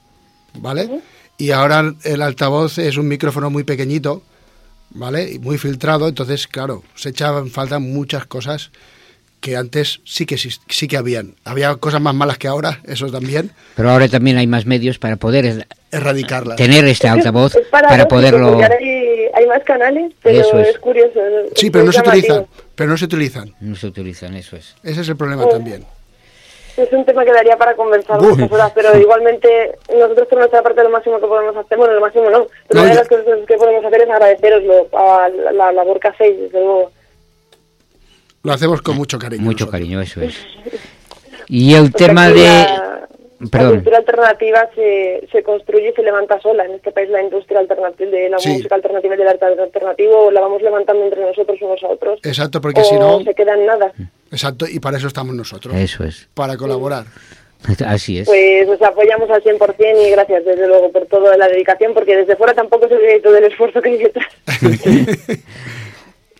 ¿vale? Y ahora el altavoz es un micrófono muy pequeñito, ¿vale? Y muy filtrado, entonces, claro, se echaban falta muchas cosas que antes sí que sí, sí que habían. Había cosas más malas que ahora, eso también, Pero ahora también hay más medios para poder erradicarlas. tener este altavoz Es para paradójico, poderlo... hay, hay más canales, pero Eso es. es. curioso. Sí, es pero no se utilizan, pero no se utilizan. No se utilizan, eso es. Ese es el problema Mm. también. Es un tema que daría para conversar muchas horas, pero igualmente nosotros por nuestra parte lo máximo que podemos hacer, bueno, lo máximo no, pero No, una de las cosas que podemos hacer es agradeceroslo a la, la labor que hacéis, desde luego. Lo hacemos con mucho cariño. Mucho cariño, eso es. Y el Porque tema de... La, la Perdón. cultura alternativa se, se construye y se levanta sola. En este país la industria alternativa, de la Sí. música alternativa y del arte alternativo la vamos levantando entre nosotros unos a otros. Exacto, porque o si no... se queda en nada. Exacto, y para eso estamos nosotros. Eso es. Para colaborar. Así es. Pues os apoyamos al 100% y gracias desde luego por toda la dedicación, porque desde fuera tampoco se ve todo el esfuerzo que hay detrás.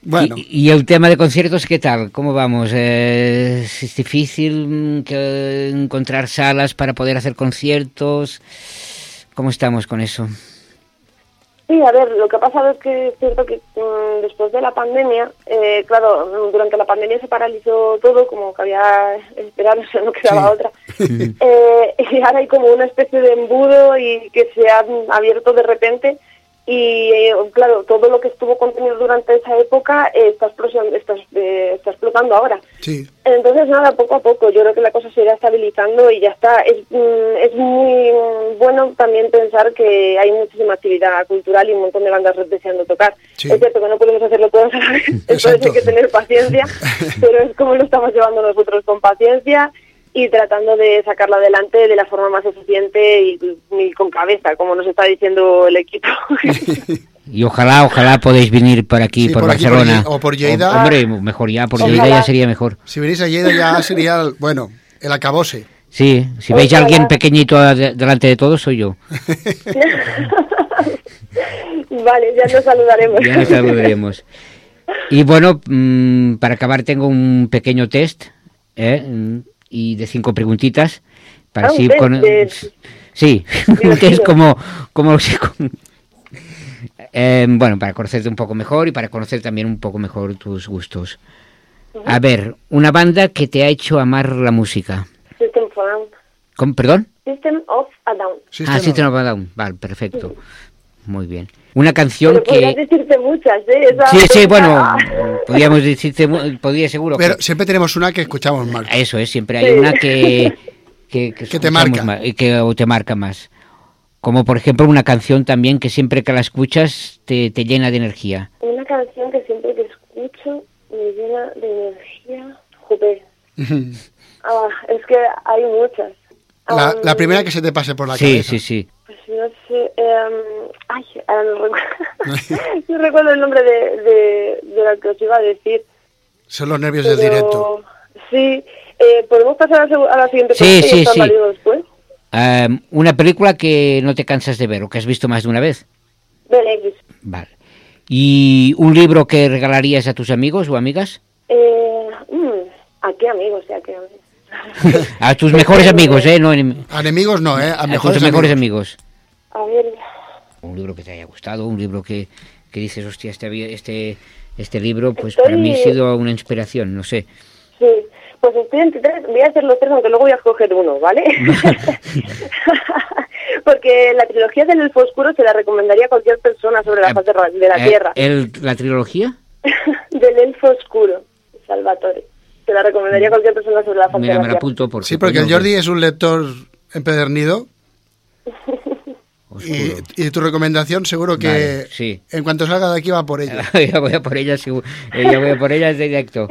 Bueno. ¿Y, y el tema de conciertos qué tal? ¿Cómo vamos? Eh, ¿Es difícil mm, que encontrar salas para poder hacer conciertos? ¿Cómo estamos con eso? Sí, a ver, lo que ha pasado es que es cierto que mm, después de la pandemia, eh, claro, mm, durante la pandemia se paralizó todo, como que había esperado, o sea, no quedaba otra. Eh, y ahora hay como una especie de embudo y que se ha abierto de repente y eh, claro, todo lo que estuvo contenido durante esa época eh, está, está, eh, está explotando ahora. Sí. Entonces, nada, poco a poco, yo creo que la cosa se irá estabilizando y ya está. Es, mm, es muy mm, bueno también pensar que hay muchísima actividad cultural y un montón de bandas deseando tocar. Sí. Es cierto que no podemos hacerlo todas a la vez, entonces hay que tener paciencia, pero es como lo estamos llevando nosotros con paciencia y tratando de sacarlo adelante de la forma más eficiente y, y con cabeza, como nos está diciendo el equipo. Y ojalá, ojalá podéis venir por aquí, Sí, por, por aquí, por Barcelona. Lle- o por Lleida. O- hombre, mejor ya, por Ojalá. Lleida ya sería mejor. Si venís a Lleida ya sería, el- bueno, el acabose. Sí, si veis a alguien pequeñito de- delante de todos, soy yo. vale, ya nos saludaremos. Ya nos saludaremos. Y bueno, mm, para acabar tengo un pequeño test ¿eh? Y de cinco preguntitas para Ah, así con sí, Divertido. test como como Eh, bueno, para conocerte un poco mejor y para conocer también un poco mejor tus gustos. A ver, una banda que te ha hecho amar la música. System of a Down. ¿Con, ¿Perdón? System of a Down. ah, System of a Down. Vale, perfecto. Muy bien. Una canción Pero podrías que... decirte muchas, ¿eh? Esa Sí, sí, bueno, podríamos decirte, podría seguro. Pero que- siempre tenemos una que escuchamos más. Eso es, siempre hay Sí. una que, que, te escuchamos marca. más y que o te marca más. Como por ejemplo una canción también que siempre que la escuchas te, te llena de energía. Una canción que siempre que escucho me llena de energía. Joder. Ah, es que hay muchas. La, la primera que se te pase por la Sí, cabeza. sí, sí. Pues no sé. em, ay, ahora no recuerdo. no recuerdo el nombre de, de, de la que os iba a decir. Son los nervios del directo. Sí. Eh, ¿Podemos pasar a, la a la siguiente Sí, pregunta y sí, sí. después? Am, una película que no te cansas de ver o que has visto más de una vez. X. Vale. ¿Y un libro que regalarías a tus amigos o amigas? Eh, mm, ¿A qué amigos? ¿A qué amigos? A tus mejores amigos, ¿eh? No, enem- A enemigos no, ¿eh? A, a mejores tus mejores amigos. amigos. A ver, Un libro que te haya gustado, un libro que, que dices, hostia, este, este, este libro, pues Estoy- para mí ha sido una inspiración, no sé. sí. Pues estoy entre tres. Voy a hacer los tres, aunque luego voy a escoger uno, ¿vale? Porque la trilogía del Elfo Oscuro se la recomendaría a cualquier persona sobre la faz de ra- de la Eh, Tierra. el- ¿La trilogía? del Elfo Oscuro, Salvatore. Se la recomendaría a cualquier persona sobre la faz Mira, me la apunto porque... Sí, porque el Jordi es un lector empedernido. Y, y tu recomendación seguro que Vale, sí. en cuanto salga de aquí va por ella. ya voy a por ella, seguro. Eh, ya voy a por ella directo.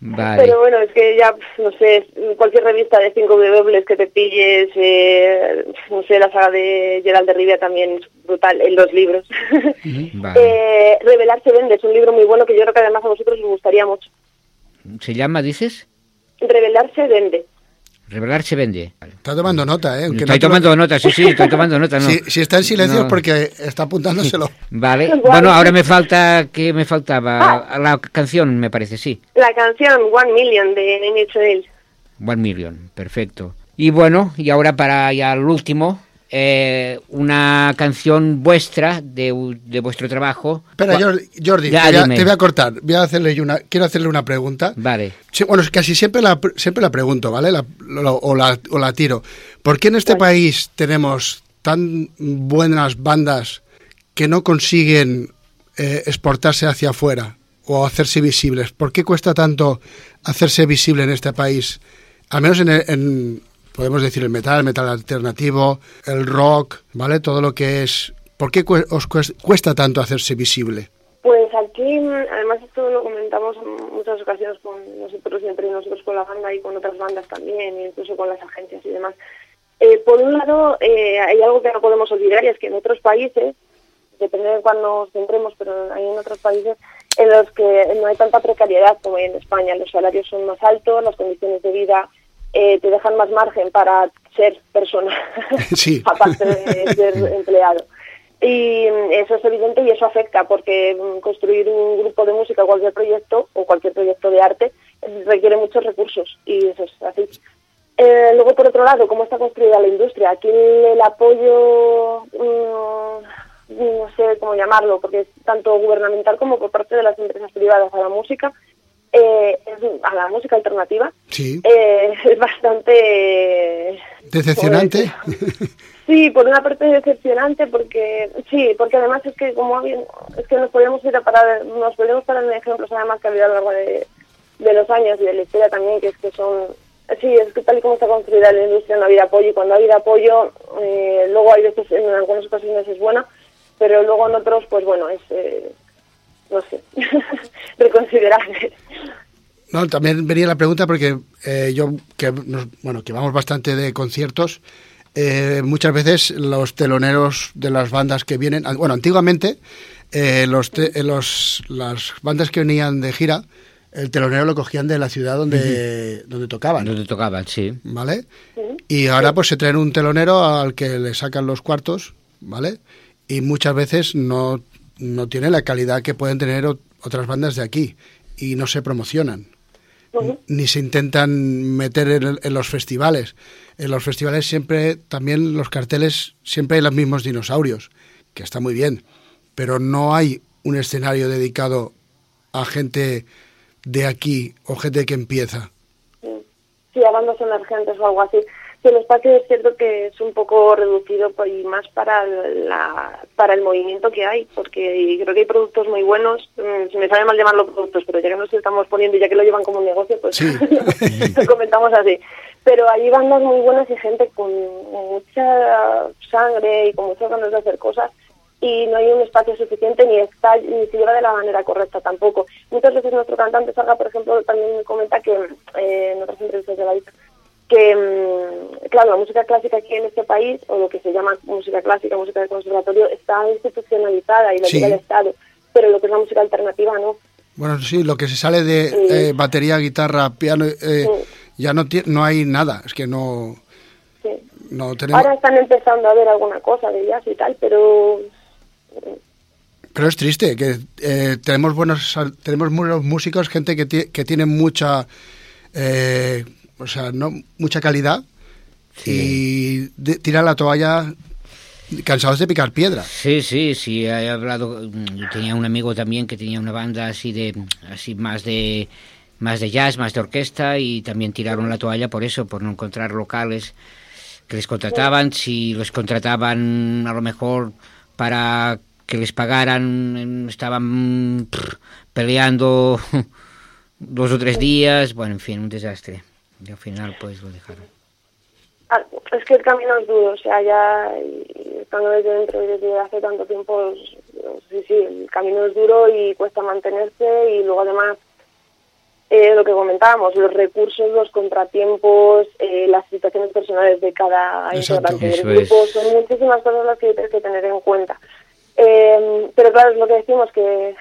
Vale. Pero bueno, es que ya, no sé, cualquier revista de 5 W que te pilles, eh, no sé, la saga de Gerald de Rivia también es brutal en los libros. Vale. eh, Revelar se vende, es un libro muy bueno que yo creo que además a vosotros os gustaría mucho. ¿Se llama, dices? Revelar se vende. Revelar se vende. Vale. Está tomando nota, ¿eh? Aunque Estoy no te lo- tomando nota, sí, sí, estoy tomando nota. No. Si, si está en silencio No. es porque está apuntándoselo. Vale. Bueno, ahora me falta, ¿qué me faltaba? La canción, me parece, sí. La canción One Million de Nails. One Million, perfecto. Y bueno, y ahora para ya el último, eh, una canción vuestra, de, de vuestro trabajo. Espera, Jordi, te, voy a, dime. te voy a cortar. Voy a hacerle una, quiero hacerle una pregunta. Vale. Sí, bueno, casi siempre la, siempre la pregunto, ¿vale? La- lo- o, la, o la tiro. ¿Por qué en este país tenemos tan buenas bandas que no consiguen eh, exportarse hacia afuera o hacerse visibles? ¿Por qué cuesta tanto hacerse visible en este país? Al menos en, el- en, podemos decir, el metal, el metal alternativo, el rock, ¿vale? Todo lo que es... ¿Por qué os cues- cuesta tanto hacerse visible? Pues aquí, además esto lo comentamos en muchas ocasiones con nosotros y entre nosotros con la banda y con otras bandas también, incluso con las agencias y demás. Eh, por un lado, eh, hay algo que no podemos olvidar y es que en otros países, depende de cuándo nos centremos, pero hay en otros países en los que no hay tanta precariedad como en España. Los salarios son más altos, las condiciones de vida eh, te dejan más margen para ser persona, Sí. aparte de ser empleado. Y mm, eso es evidente y eso afecta porque mm, construir un grupo de música, cualquier proyecto o cualquier proyecto de arte requiere muchos recursos y eso es así. Eh, luego, por otro lado, ¿cómo está construida la industria? Aquí el, el apoyo, mm, no sé cómo llamarlo, porque es tanto gubernamental como por parte de las empresas privadas a la música, eh, es- a la música alternativa, Sí. eh, es bastante Decepcionante. Sí, por una parte decepcionante porque sí, porque además es que como es que nos podríamos ir a parar, nos podríamos parar en ejemplos además que ha habido a lo largo de, de los años y de la historia también, que es que son, sí, es que tal y como está construida la industria no ha habido apoyo y cuando ha habido apoyo, eh, luego hay veces, en algunas ocasiones es buena, pero luego en otros, pues bueno, es, eh, no sé, reconsiderable. No, también venía la pregunta porque eh, yo, que, nos- bueno, que vamos bastante de conciertos, eh, muchas veces los teloneros de las bandas que vienen, bueno, antiguamente eh, los, te- eh, los las bandas que venían de gira, el telonero lo cogían de la ciudad donde, donde tocaban. Donde tocaban, sí. ¿Vale? Y ahora pues se traen un telonero al que le sacan los cuartos, ¿vale? Y muchas veces no, no tiene la calidad que pueden tener ot- otras bandas de aquí y no se promocionan ni se intentan meter en, en los festivales. En los festivales siempre, también los carteles, siempre hay los mismos dinosaurios, que está muy bien, pero no hay un escenario dedicado a gente de aquí o gente que empieza. sí, a bandas emergentes o algo así. El espacio es cierto que es un poco reducido y más para la, para el movimiento que hay, porque creo que hay productos muy buenos. Mm, Se me sabe mal llamarlo productos, pero ya que nos estamos poniendo y ya que lo llevan como un negocio, pues lo comentamos así. Pero hay bandas muy buenas y gente con mucha sangre y con muchas ganas de hacer cosas y no hay un espacio suficiente ni está ni se lleva de la manera correcta tampoco. Muchas veces nuestro cantante salga, por ejemplo, también me comenta que eh, en otras entrevistas de la vida que, mm, claro, la música clásica aquí en este país, o lo que se llama música clásica, música de conservatorio, está institucionalizada y lo Sí. lleva el Estado, pero lo que es la música alternativa no. Bueno, sí, lo que se sale de Sí. eh, batería, guitarra, piano, eh, Sí. ya no, no hay nada, es que no, tenemos... Ahora están empezando a ver alguna cosa de jazz y tal, pero Pero es triste que eh, tenemos buenos tenemos buenos músicos, gente que, que tiene mucha eh, o sea, no mucha calidad y de- tiran la toalla cansados de picar piedra. Sí, sí, sí, he hablado, mm, tenía un amigo también que tenía una banda así de, así más de, más de jazz, más de orquesta y también tiraron la toalla por eso, por no encontrar locales que les contrataban, si los contrataban a lo mejor para que les pagaran, em, estaban peleando dos o tres días, bueno, en fin, un desastre. Y al final pues lo dejaron. Ah, es que el camino es duro, o sea, ya y estando desde dentro y desde hace tanto tiempo, es- sí, sí, el camino es duro y cuesta mantenerse y luego además eh, lo que comentábamos, los recursos, los contratiempos, eh, las situaciones personales de cada integrante del grupo, es. son muchísimas cosas las que tienes que tener en cuenta. Eh, pero claro, es lo que decimos, que,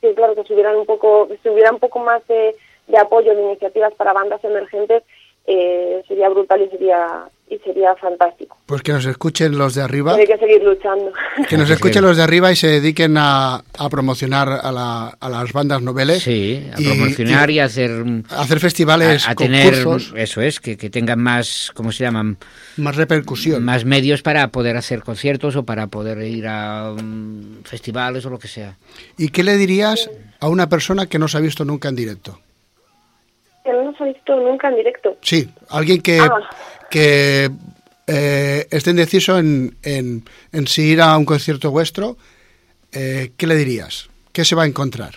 que claro, que si hubiera un poco, si hubiera un poco más de, de apoyo, de iniciativas para bandas emergentes, eh, sería brutal y sería y sería fantástico. Pues que nos escuchen los de arriba, Hay que seguir luchando. que nos escuchen los de arriba y se dediquen a, a promocionar a, la- a las bandas noveles. Sí, a promocionar y, a hacer hacer festivales, a, a tener eso es que, que tengan más cómo se llaman más repercusión más medios para poder hacer conciertos o para poder ir a mm, festivales o lo que sea ¿Y qué le dirías a una persona que no se ha visto nunca en directo? Que no nos ha visto nunca en directo. Sí, alguien que, Ah. que eh, esté indeciso en, en, en si ir a un concierto vuestro, eh, ¿qué le dirías? ¿Qué se va a encontrar?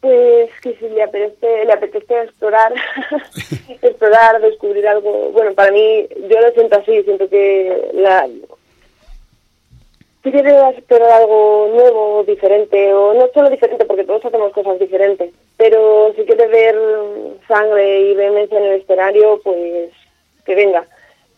Pues que si le apetece, le apetece explorar, explorar, descubrir algo. Bueno, para mí, yo lo siento así, siento que la, si quiere explorar algo nuevo, diferente, o no solo diferente, porque todos hacemos cosas diferentes, pero si quiere ver sangre y vehemencia en el escenario, pues que venga.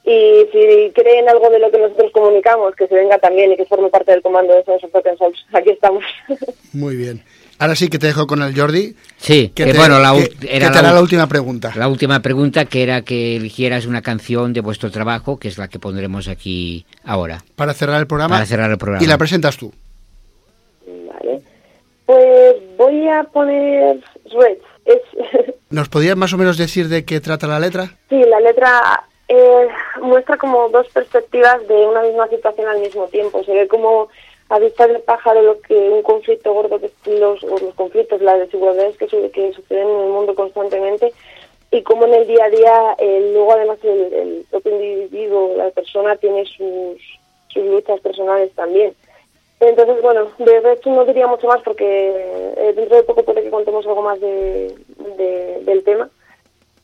Y si creen algo de lo que nosotros comunicamos, que se venga también y que forme parte del comando de Sons of Broken Souls. Aquí estamos. Muy bien. Ahora sí que te dejo con el Jordi. Sí, que eh, te, bueno, la, que- ul- que era hará la última pregunta. La última pregunta que era que eligieras una canción de vuestro trabajo, que es la que pondremos aquí ahora. Para cerrar el programa. Para cerrar el programa. Y la presentas tú. Vale. Pues voy a poner Red. Es, ¿Nos podías más o menos decir de qué trata la letra? sí, la letra eh, muestra como dos perspectivas de una misma situación al mismo tiempo. Se ve como a vista del pájaro lo que un conflicto gordo, que los, o los conflictos, las desigualdades que, su- que suceden en el mundo constantemente y como en el día a día eh, luego además el, el propio individuo, la persona tiene sus, sus luchas personales también. Entonces, bueno, de hecho no diría mucho más porque eh, dentro de poco puede que contemos algo más de, de- del tema.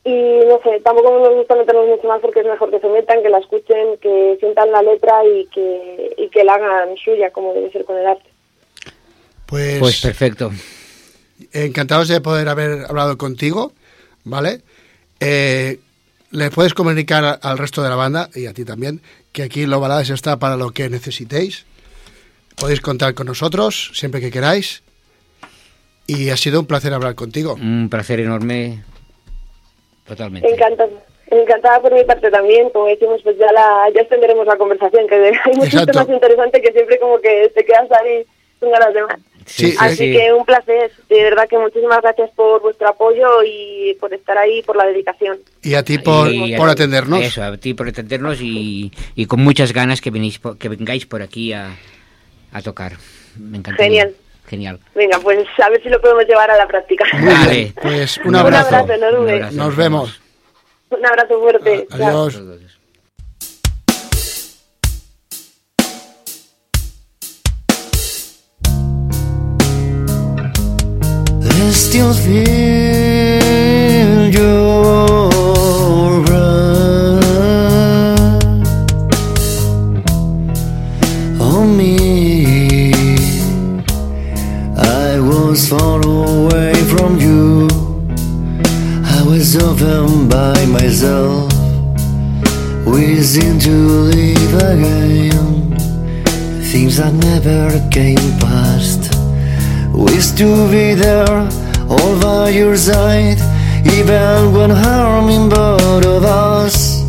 Y no sé, tampoco nos gusta meternos mucho más porque es mejor que se metan, que la escuchen, que sientan la letra y que, y que la hagan suya, como debe ser con el arte. Pues, Pues perfecto. encantados de poder haber hablado contigo, ¿vale? Eh, le puedes comunicar al resto de la banda y a ti también que aquí Lo Balades está para lo que necesitéis. Podéis contar con nosotros siempre que queráis. Y ha sido un placer hablar contigo. Un placer enorme. Totalmente. Encantada, encantada por mi parte también, como decimos, pues ya la, ya extenderemos la conversación, que hay muchos Exacto. temas interesantes que siempre como que te quedas ahí con ganas de más. Sí, Así sí. que un placer, de verdad que muchísimas gracias por vuestro apoyo y por estar ahí, por la dedicación. Y a ti por, Y- por atendernos. Eso, a ti por atendernos y, y con muchas ganas que, venís por- que vengáis por aquí a, a tocar. Me encantaría. Genial. Genial. Venga, pues a ver si lo podemos llevar a la práctica. Bien, pues un Un abrazo. abrazo enorme. Nos vemos. Un abrazo fuerte. Adiós. Feel myself, wishing to live again. Things that never came past. Wish to be there, all by your side, even when harming both of us.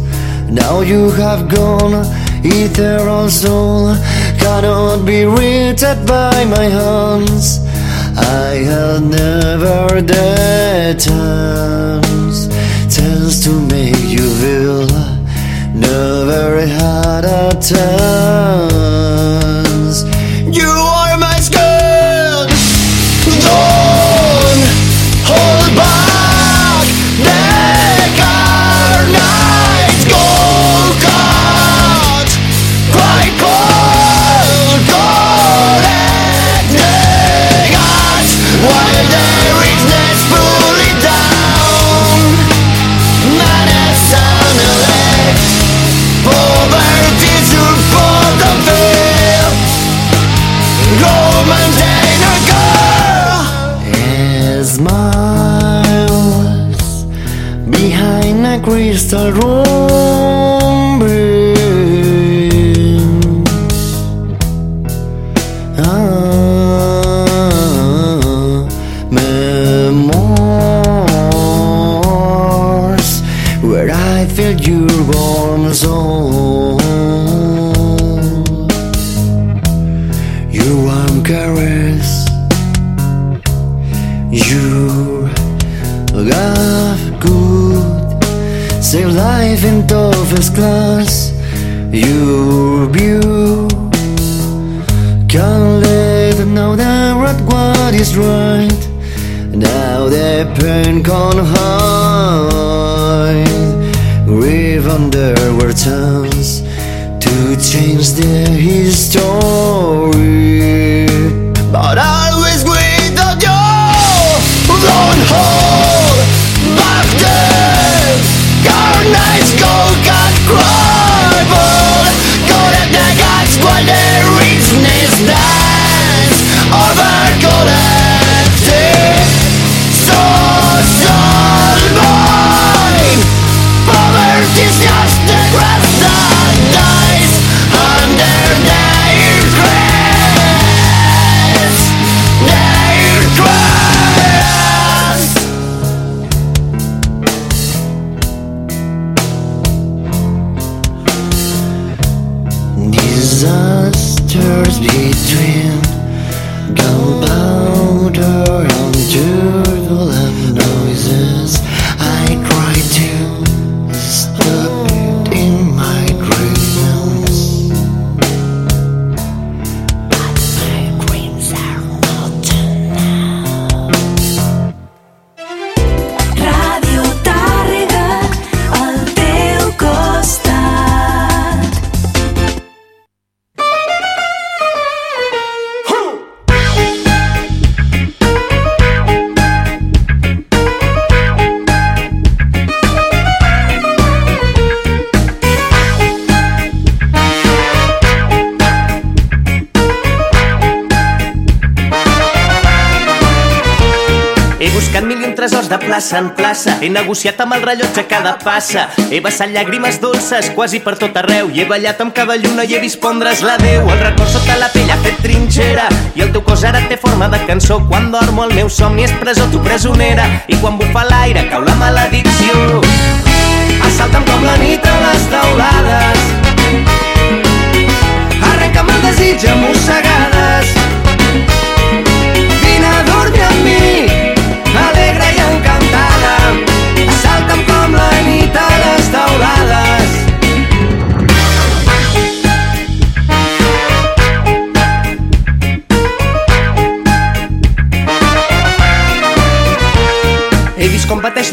Now you have gone, eternal soul cannot be reached by my hands. I had never the tends to make you feel in a very hard time. 如。chance to change their history. But I always greet the door, blown hole, back carnage, gold got crumbled, golden nuggets, but their richness died. Plaça. He negociat amb el rellotge cada passa. He vessat llàgrimes dolces quasi per tot arreu. I he ballat amb cada lluna i he vist pondre's la Déu. El record sota la pell ha fet trinxera. I el teu cos ara té forma de cançó. Quan dormo el meu somni és presó, tu presonera. I quan bufa l'aire cau la maledicció. Assalta'm com la nit a les taulades.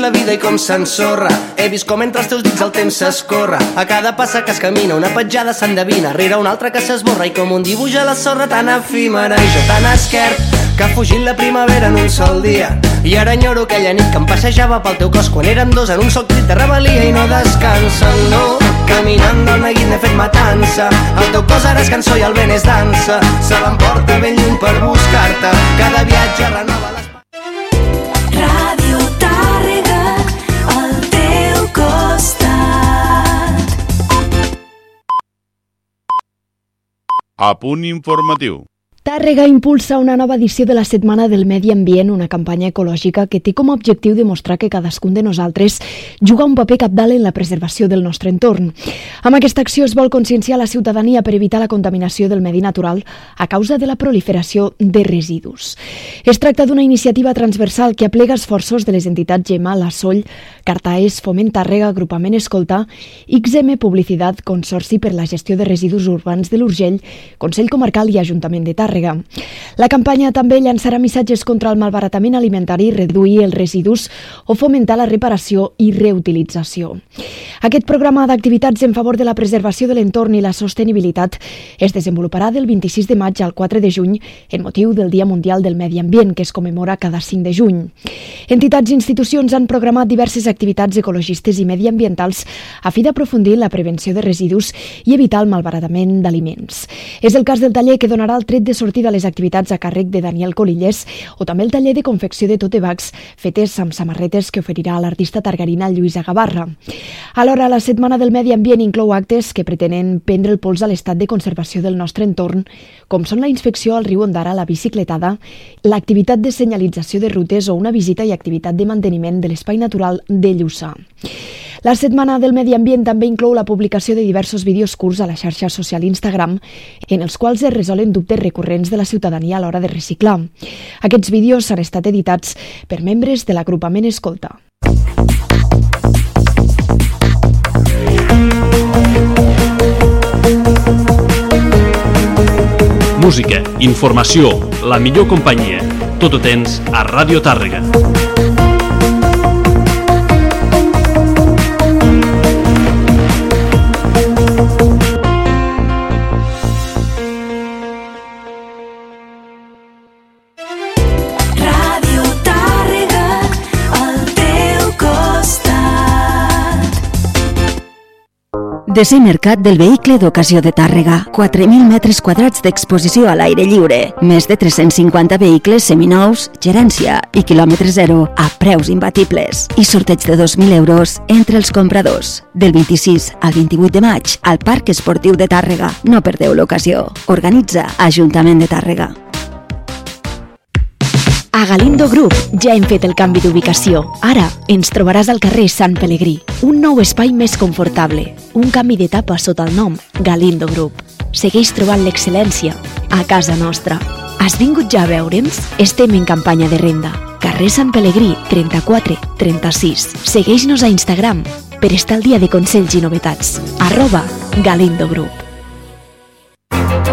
La vida i com s'ensorra. He vist com entre els teus dits el temps s'escorre. A cada passa que es camina, una petjada s'endevina. Rere una altra que s'esborra i com un dibuix a la sorra tan efímera. I jo tan esquert que ha fugit la primavera en un sol dia. I ara enyoro aquella nit que em passejava pel teu cos quan érem dos en un sol crit de rebel·lia i no descansen, no. Caminant del neguit n'he fet matança. El teu cos ara és cançó i el vent és dansa. Se l'emporta ben lluny per buscar-te. Cada viatge renova les... A punt informatiu. Tàrrega impulsa una nova edició de la Setmana del Medi Ambient, una campanya ecològica que té com a objectiu demostrar que cadascun de nosaltres juga un paper capdalt en la preservació del nostre entorn. Amb aquesta acció es vol conscienciar la ciutadania per evitar la contaminació del medi natural a causa de la proliferació de residus. Es tracta d'una iniciativa transversal que aplega esforços de les entitats GEMA, la Soll, Cartaes, Foment Tàrrega, Agrupament Escolta, XM Publicitat, Consorci per la Gestió de Residus Urbans de l'Urgell, Consell Comarcal i Ajuntament de Tàrrega. La campanya també llançarà missatges contra el malbaratament alimentari, reduir els residus o fomentar la reparació i reutilització. Aquest programa d'activitats en favor de la preservació de l'entorn i la sostenibilitat es desenvoluparà del 26 de maig al 4 de juny en motiu del Dia Mundial del Medi Ambient, que es commemora cada 5 de juny. Entitats i institucions han programat diverses activitats ecologistes i mediambientals a fi d'aprofundir la prevenció de residus i evitar el malbaratament d'aliments. És el cas del taller que donarà el tret de sortida a les activitats a càrrec de Daniel Colillés o també el taller de confecció de tote bags fetes amb samarretes que oferirà l'artista targarina Lluïsa Gavarra. Alhora, la Setmana del Medi Ambient inclou actes que pretenen prendre el pols a l'estat de conservació del nostre entorn, com són la inspecció al riu Ondara, la bicicletada, l'activitat de senyalització de rutes o una visita i activitat de manteniment de l'espai natural de Lluçà. La Setmana del Medi Ambient també inclou la publicació de diversos vídeos curts a la xarxa social Instagram, en els quals es resolen dubtes recurrents de la ciutadania a l'hora de reciclar. Aquests vídeos han estat editats per membres de l'agrupament Escolta. Música, informació, la millor companyia. Tot ho tens a Ràdio Tàrrega. DC Mercat del Vehicle d'Ocasió de Tàrrega. 4.000 metres quadrats d'exposició a l'aire lliure. Més de 350 vehicles seminous, gerència i quilòmetre zero a preus imbatibles. I sorteig de 2.000 euros entre els compradors. Del 26 al 28 de maig al Parc Esportiu de Tàrrega. No perdeu l'ocasió. Organitza Ajuntament de Tàrrega. A Galindo Group ja hem fet el canvi d'ubicació. Ara ens trobaràs al carrer Sant Pelegrí, un nou espai més confortable, un canvi d'etapa sota el nom Galindo Group. Segueix trobant l'excel·lència a casa nostra. Has vingut ja a veure'ns? Estem en campanya de renda. carrer Sant Pelegrí, 34 36. Segueix-nos a Instagram per estar al dia de consells i novetats. Arroba Galindo Group.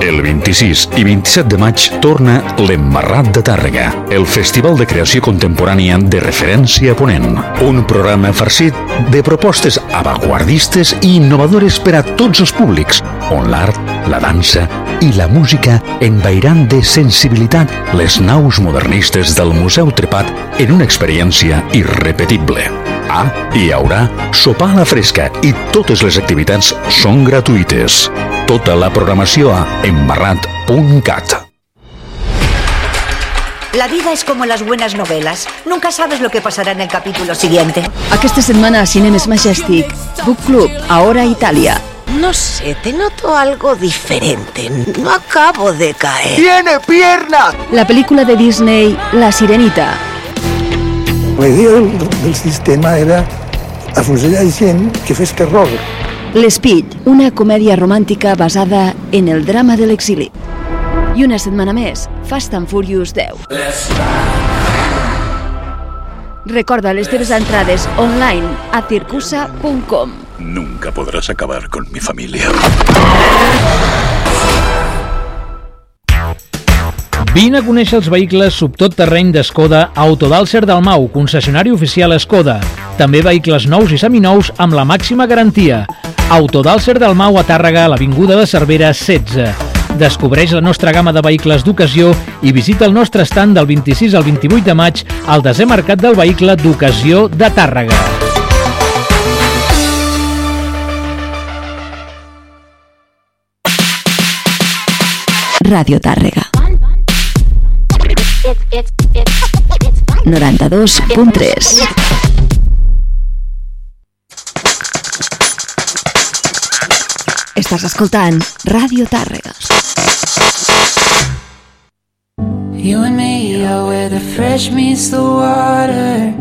El 26 i 27 de maig torna l'Emmarrat de Tàrrega, el festival de creació contemporània de referència a Ponent. Un programa farcit de propostes avantguardistes i innovadores per a tots els públics, on l'art, la dansa i la música envairan de sensibilitat les naus modernistes del Museu Trepat en una experiència irrepetible. Ah, hi haurà sopar a la fresca i totes les activitats són gratuïtes. Tota la programació a embarrat.cat. La vida es como las buenas novelas. Nunca sabes lo que pasará en el capítulo siguiente. Aquesta setmana a Cinemes Majestic, Book Club, Ahora Italia. No sé, te noto algo diferente. No acabo de caer. ¡Tiene pierna! La película de Disney, La Sirenita. La idea del, del sistema era afusellar gent que fes terror. L'Speed, una comèdia romàntica basada en el drama de l'exili. I una setmana més, Fast and Furious 10. Recorda les teves entrades online a circusa.com. Nunca podrás acabar con mi familia. Vine a conèixer els vehicles subtot terreny d'Escoda a Autodalser del Mau, concessionari oficial Escoda. També vehicles nous i seminous amb la màxima garantia. Autodalser del Mau a Tàrrega, a l'Avinguda de Cervera 16. Descobreix la nostra gamma de vehicles d'ocasió i visita el nostre stand del 26 al 28 de maig al desè mercat del vehicle d'ocasió de Tàrrega. Ràdio Tàrrega. 92.3 Estàs escoltant Ràdio Tàrrega. You and me are the fresh water.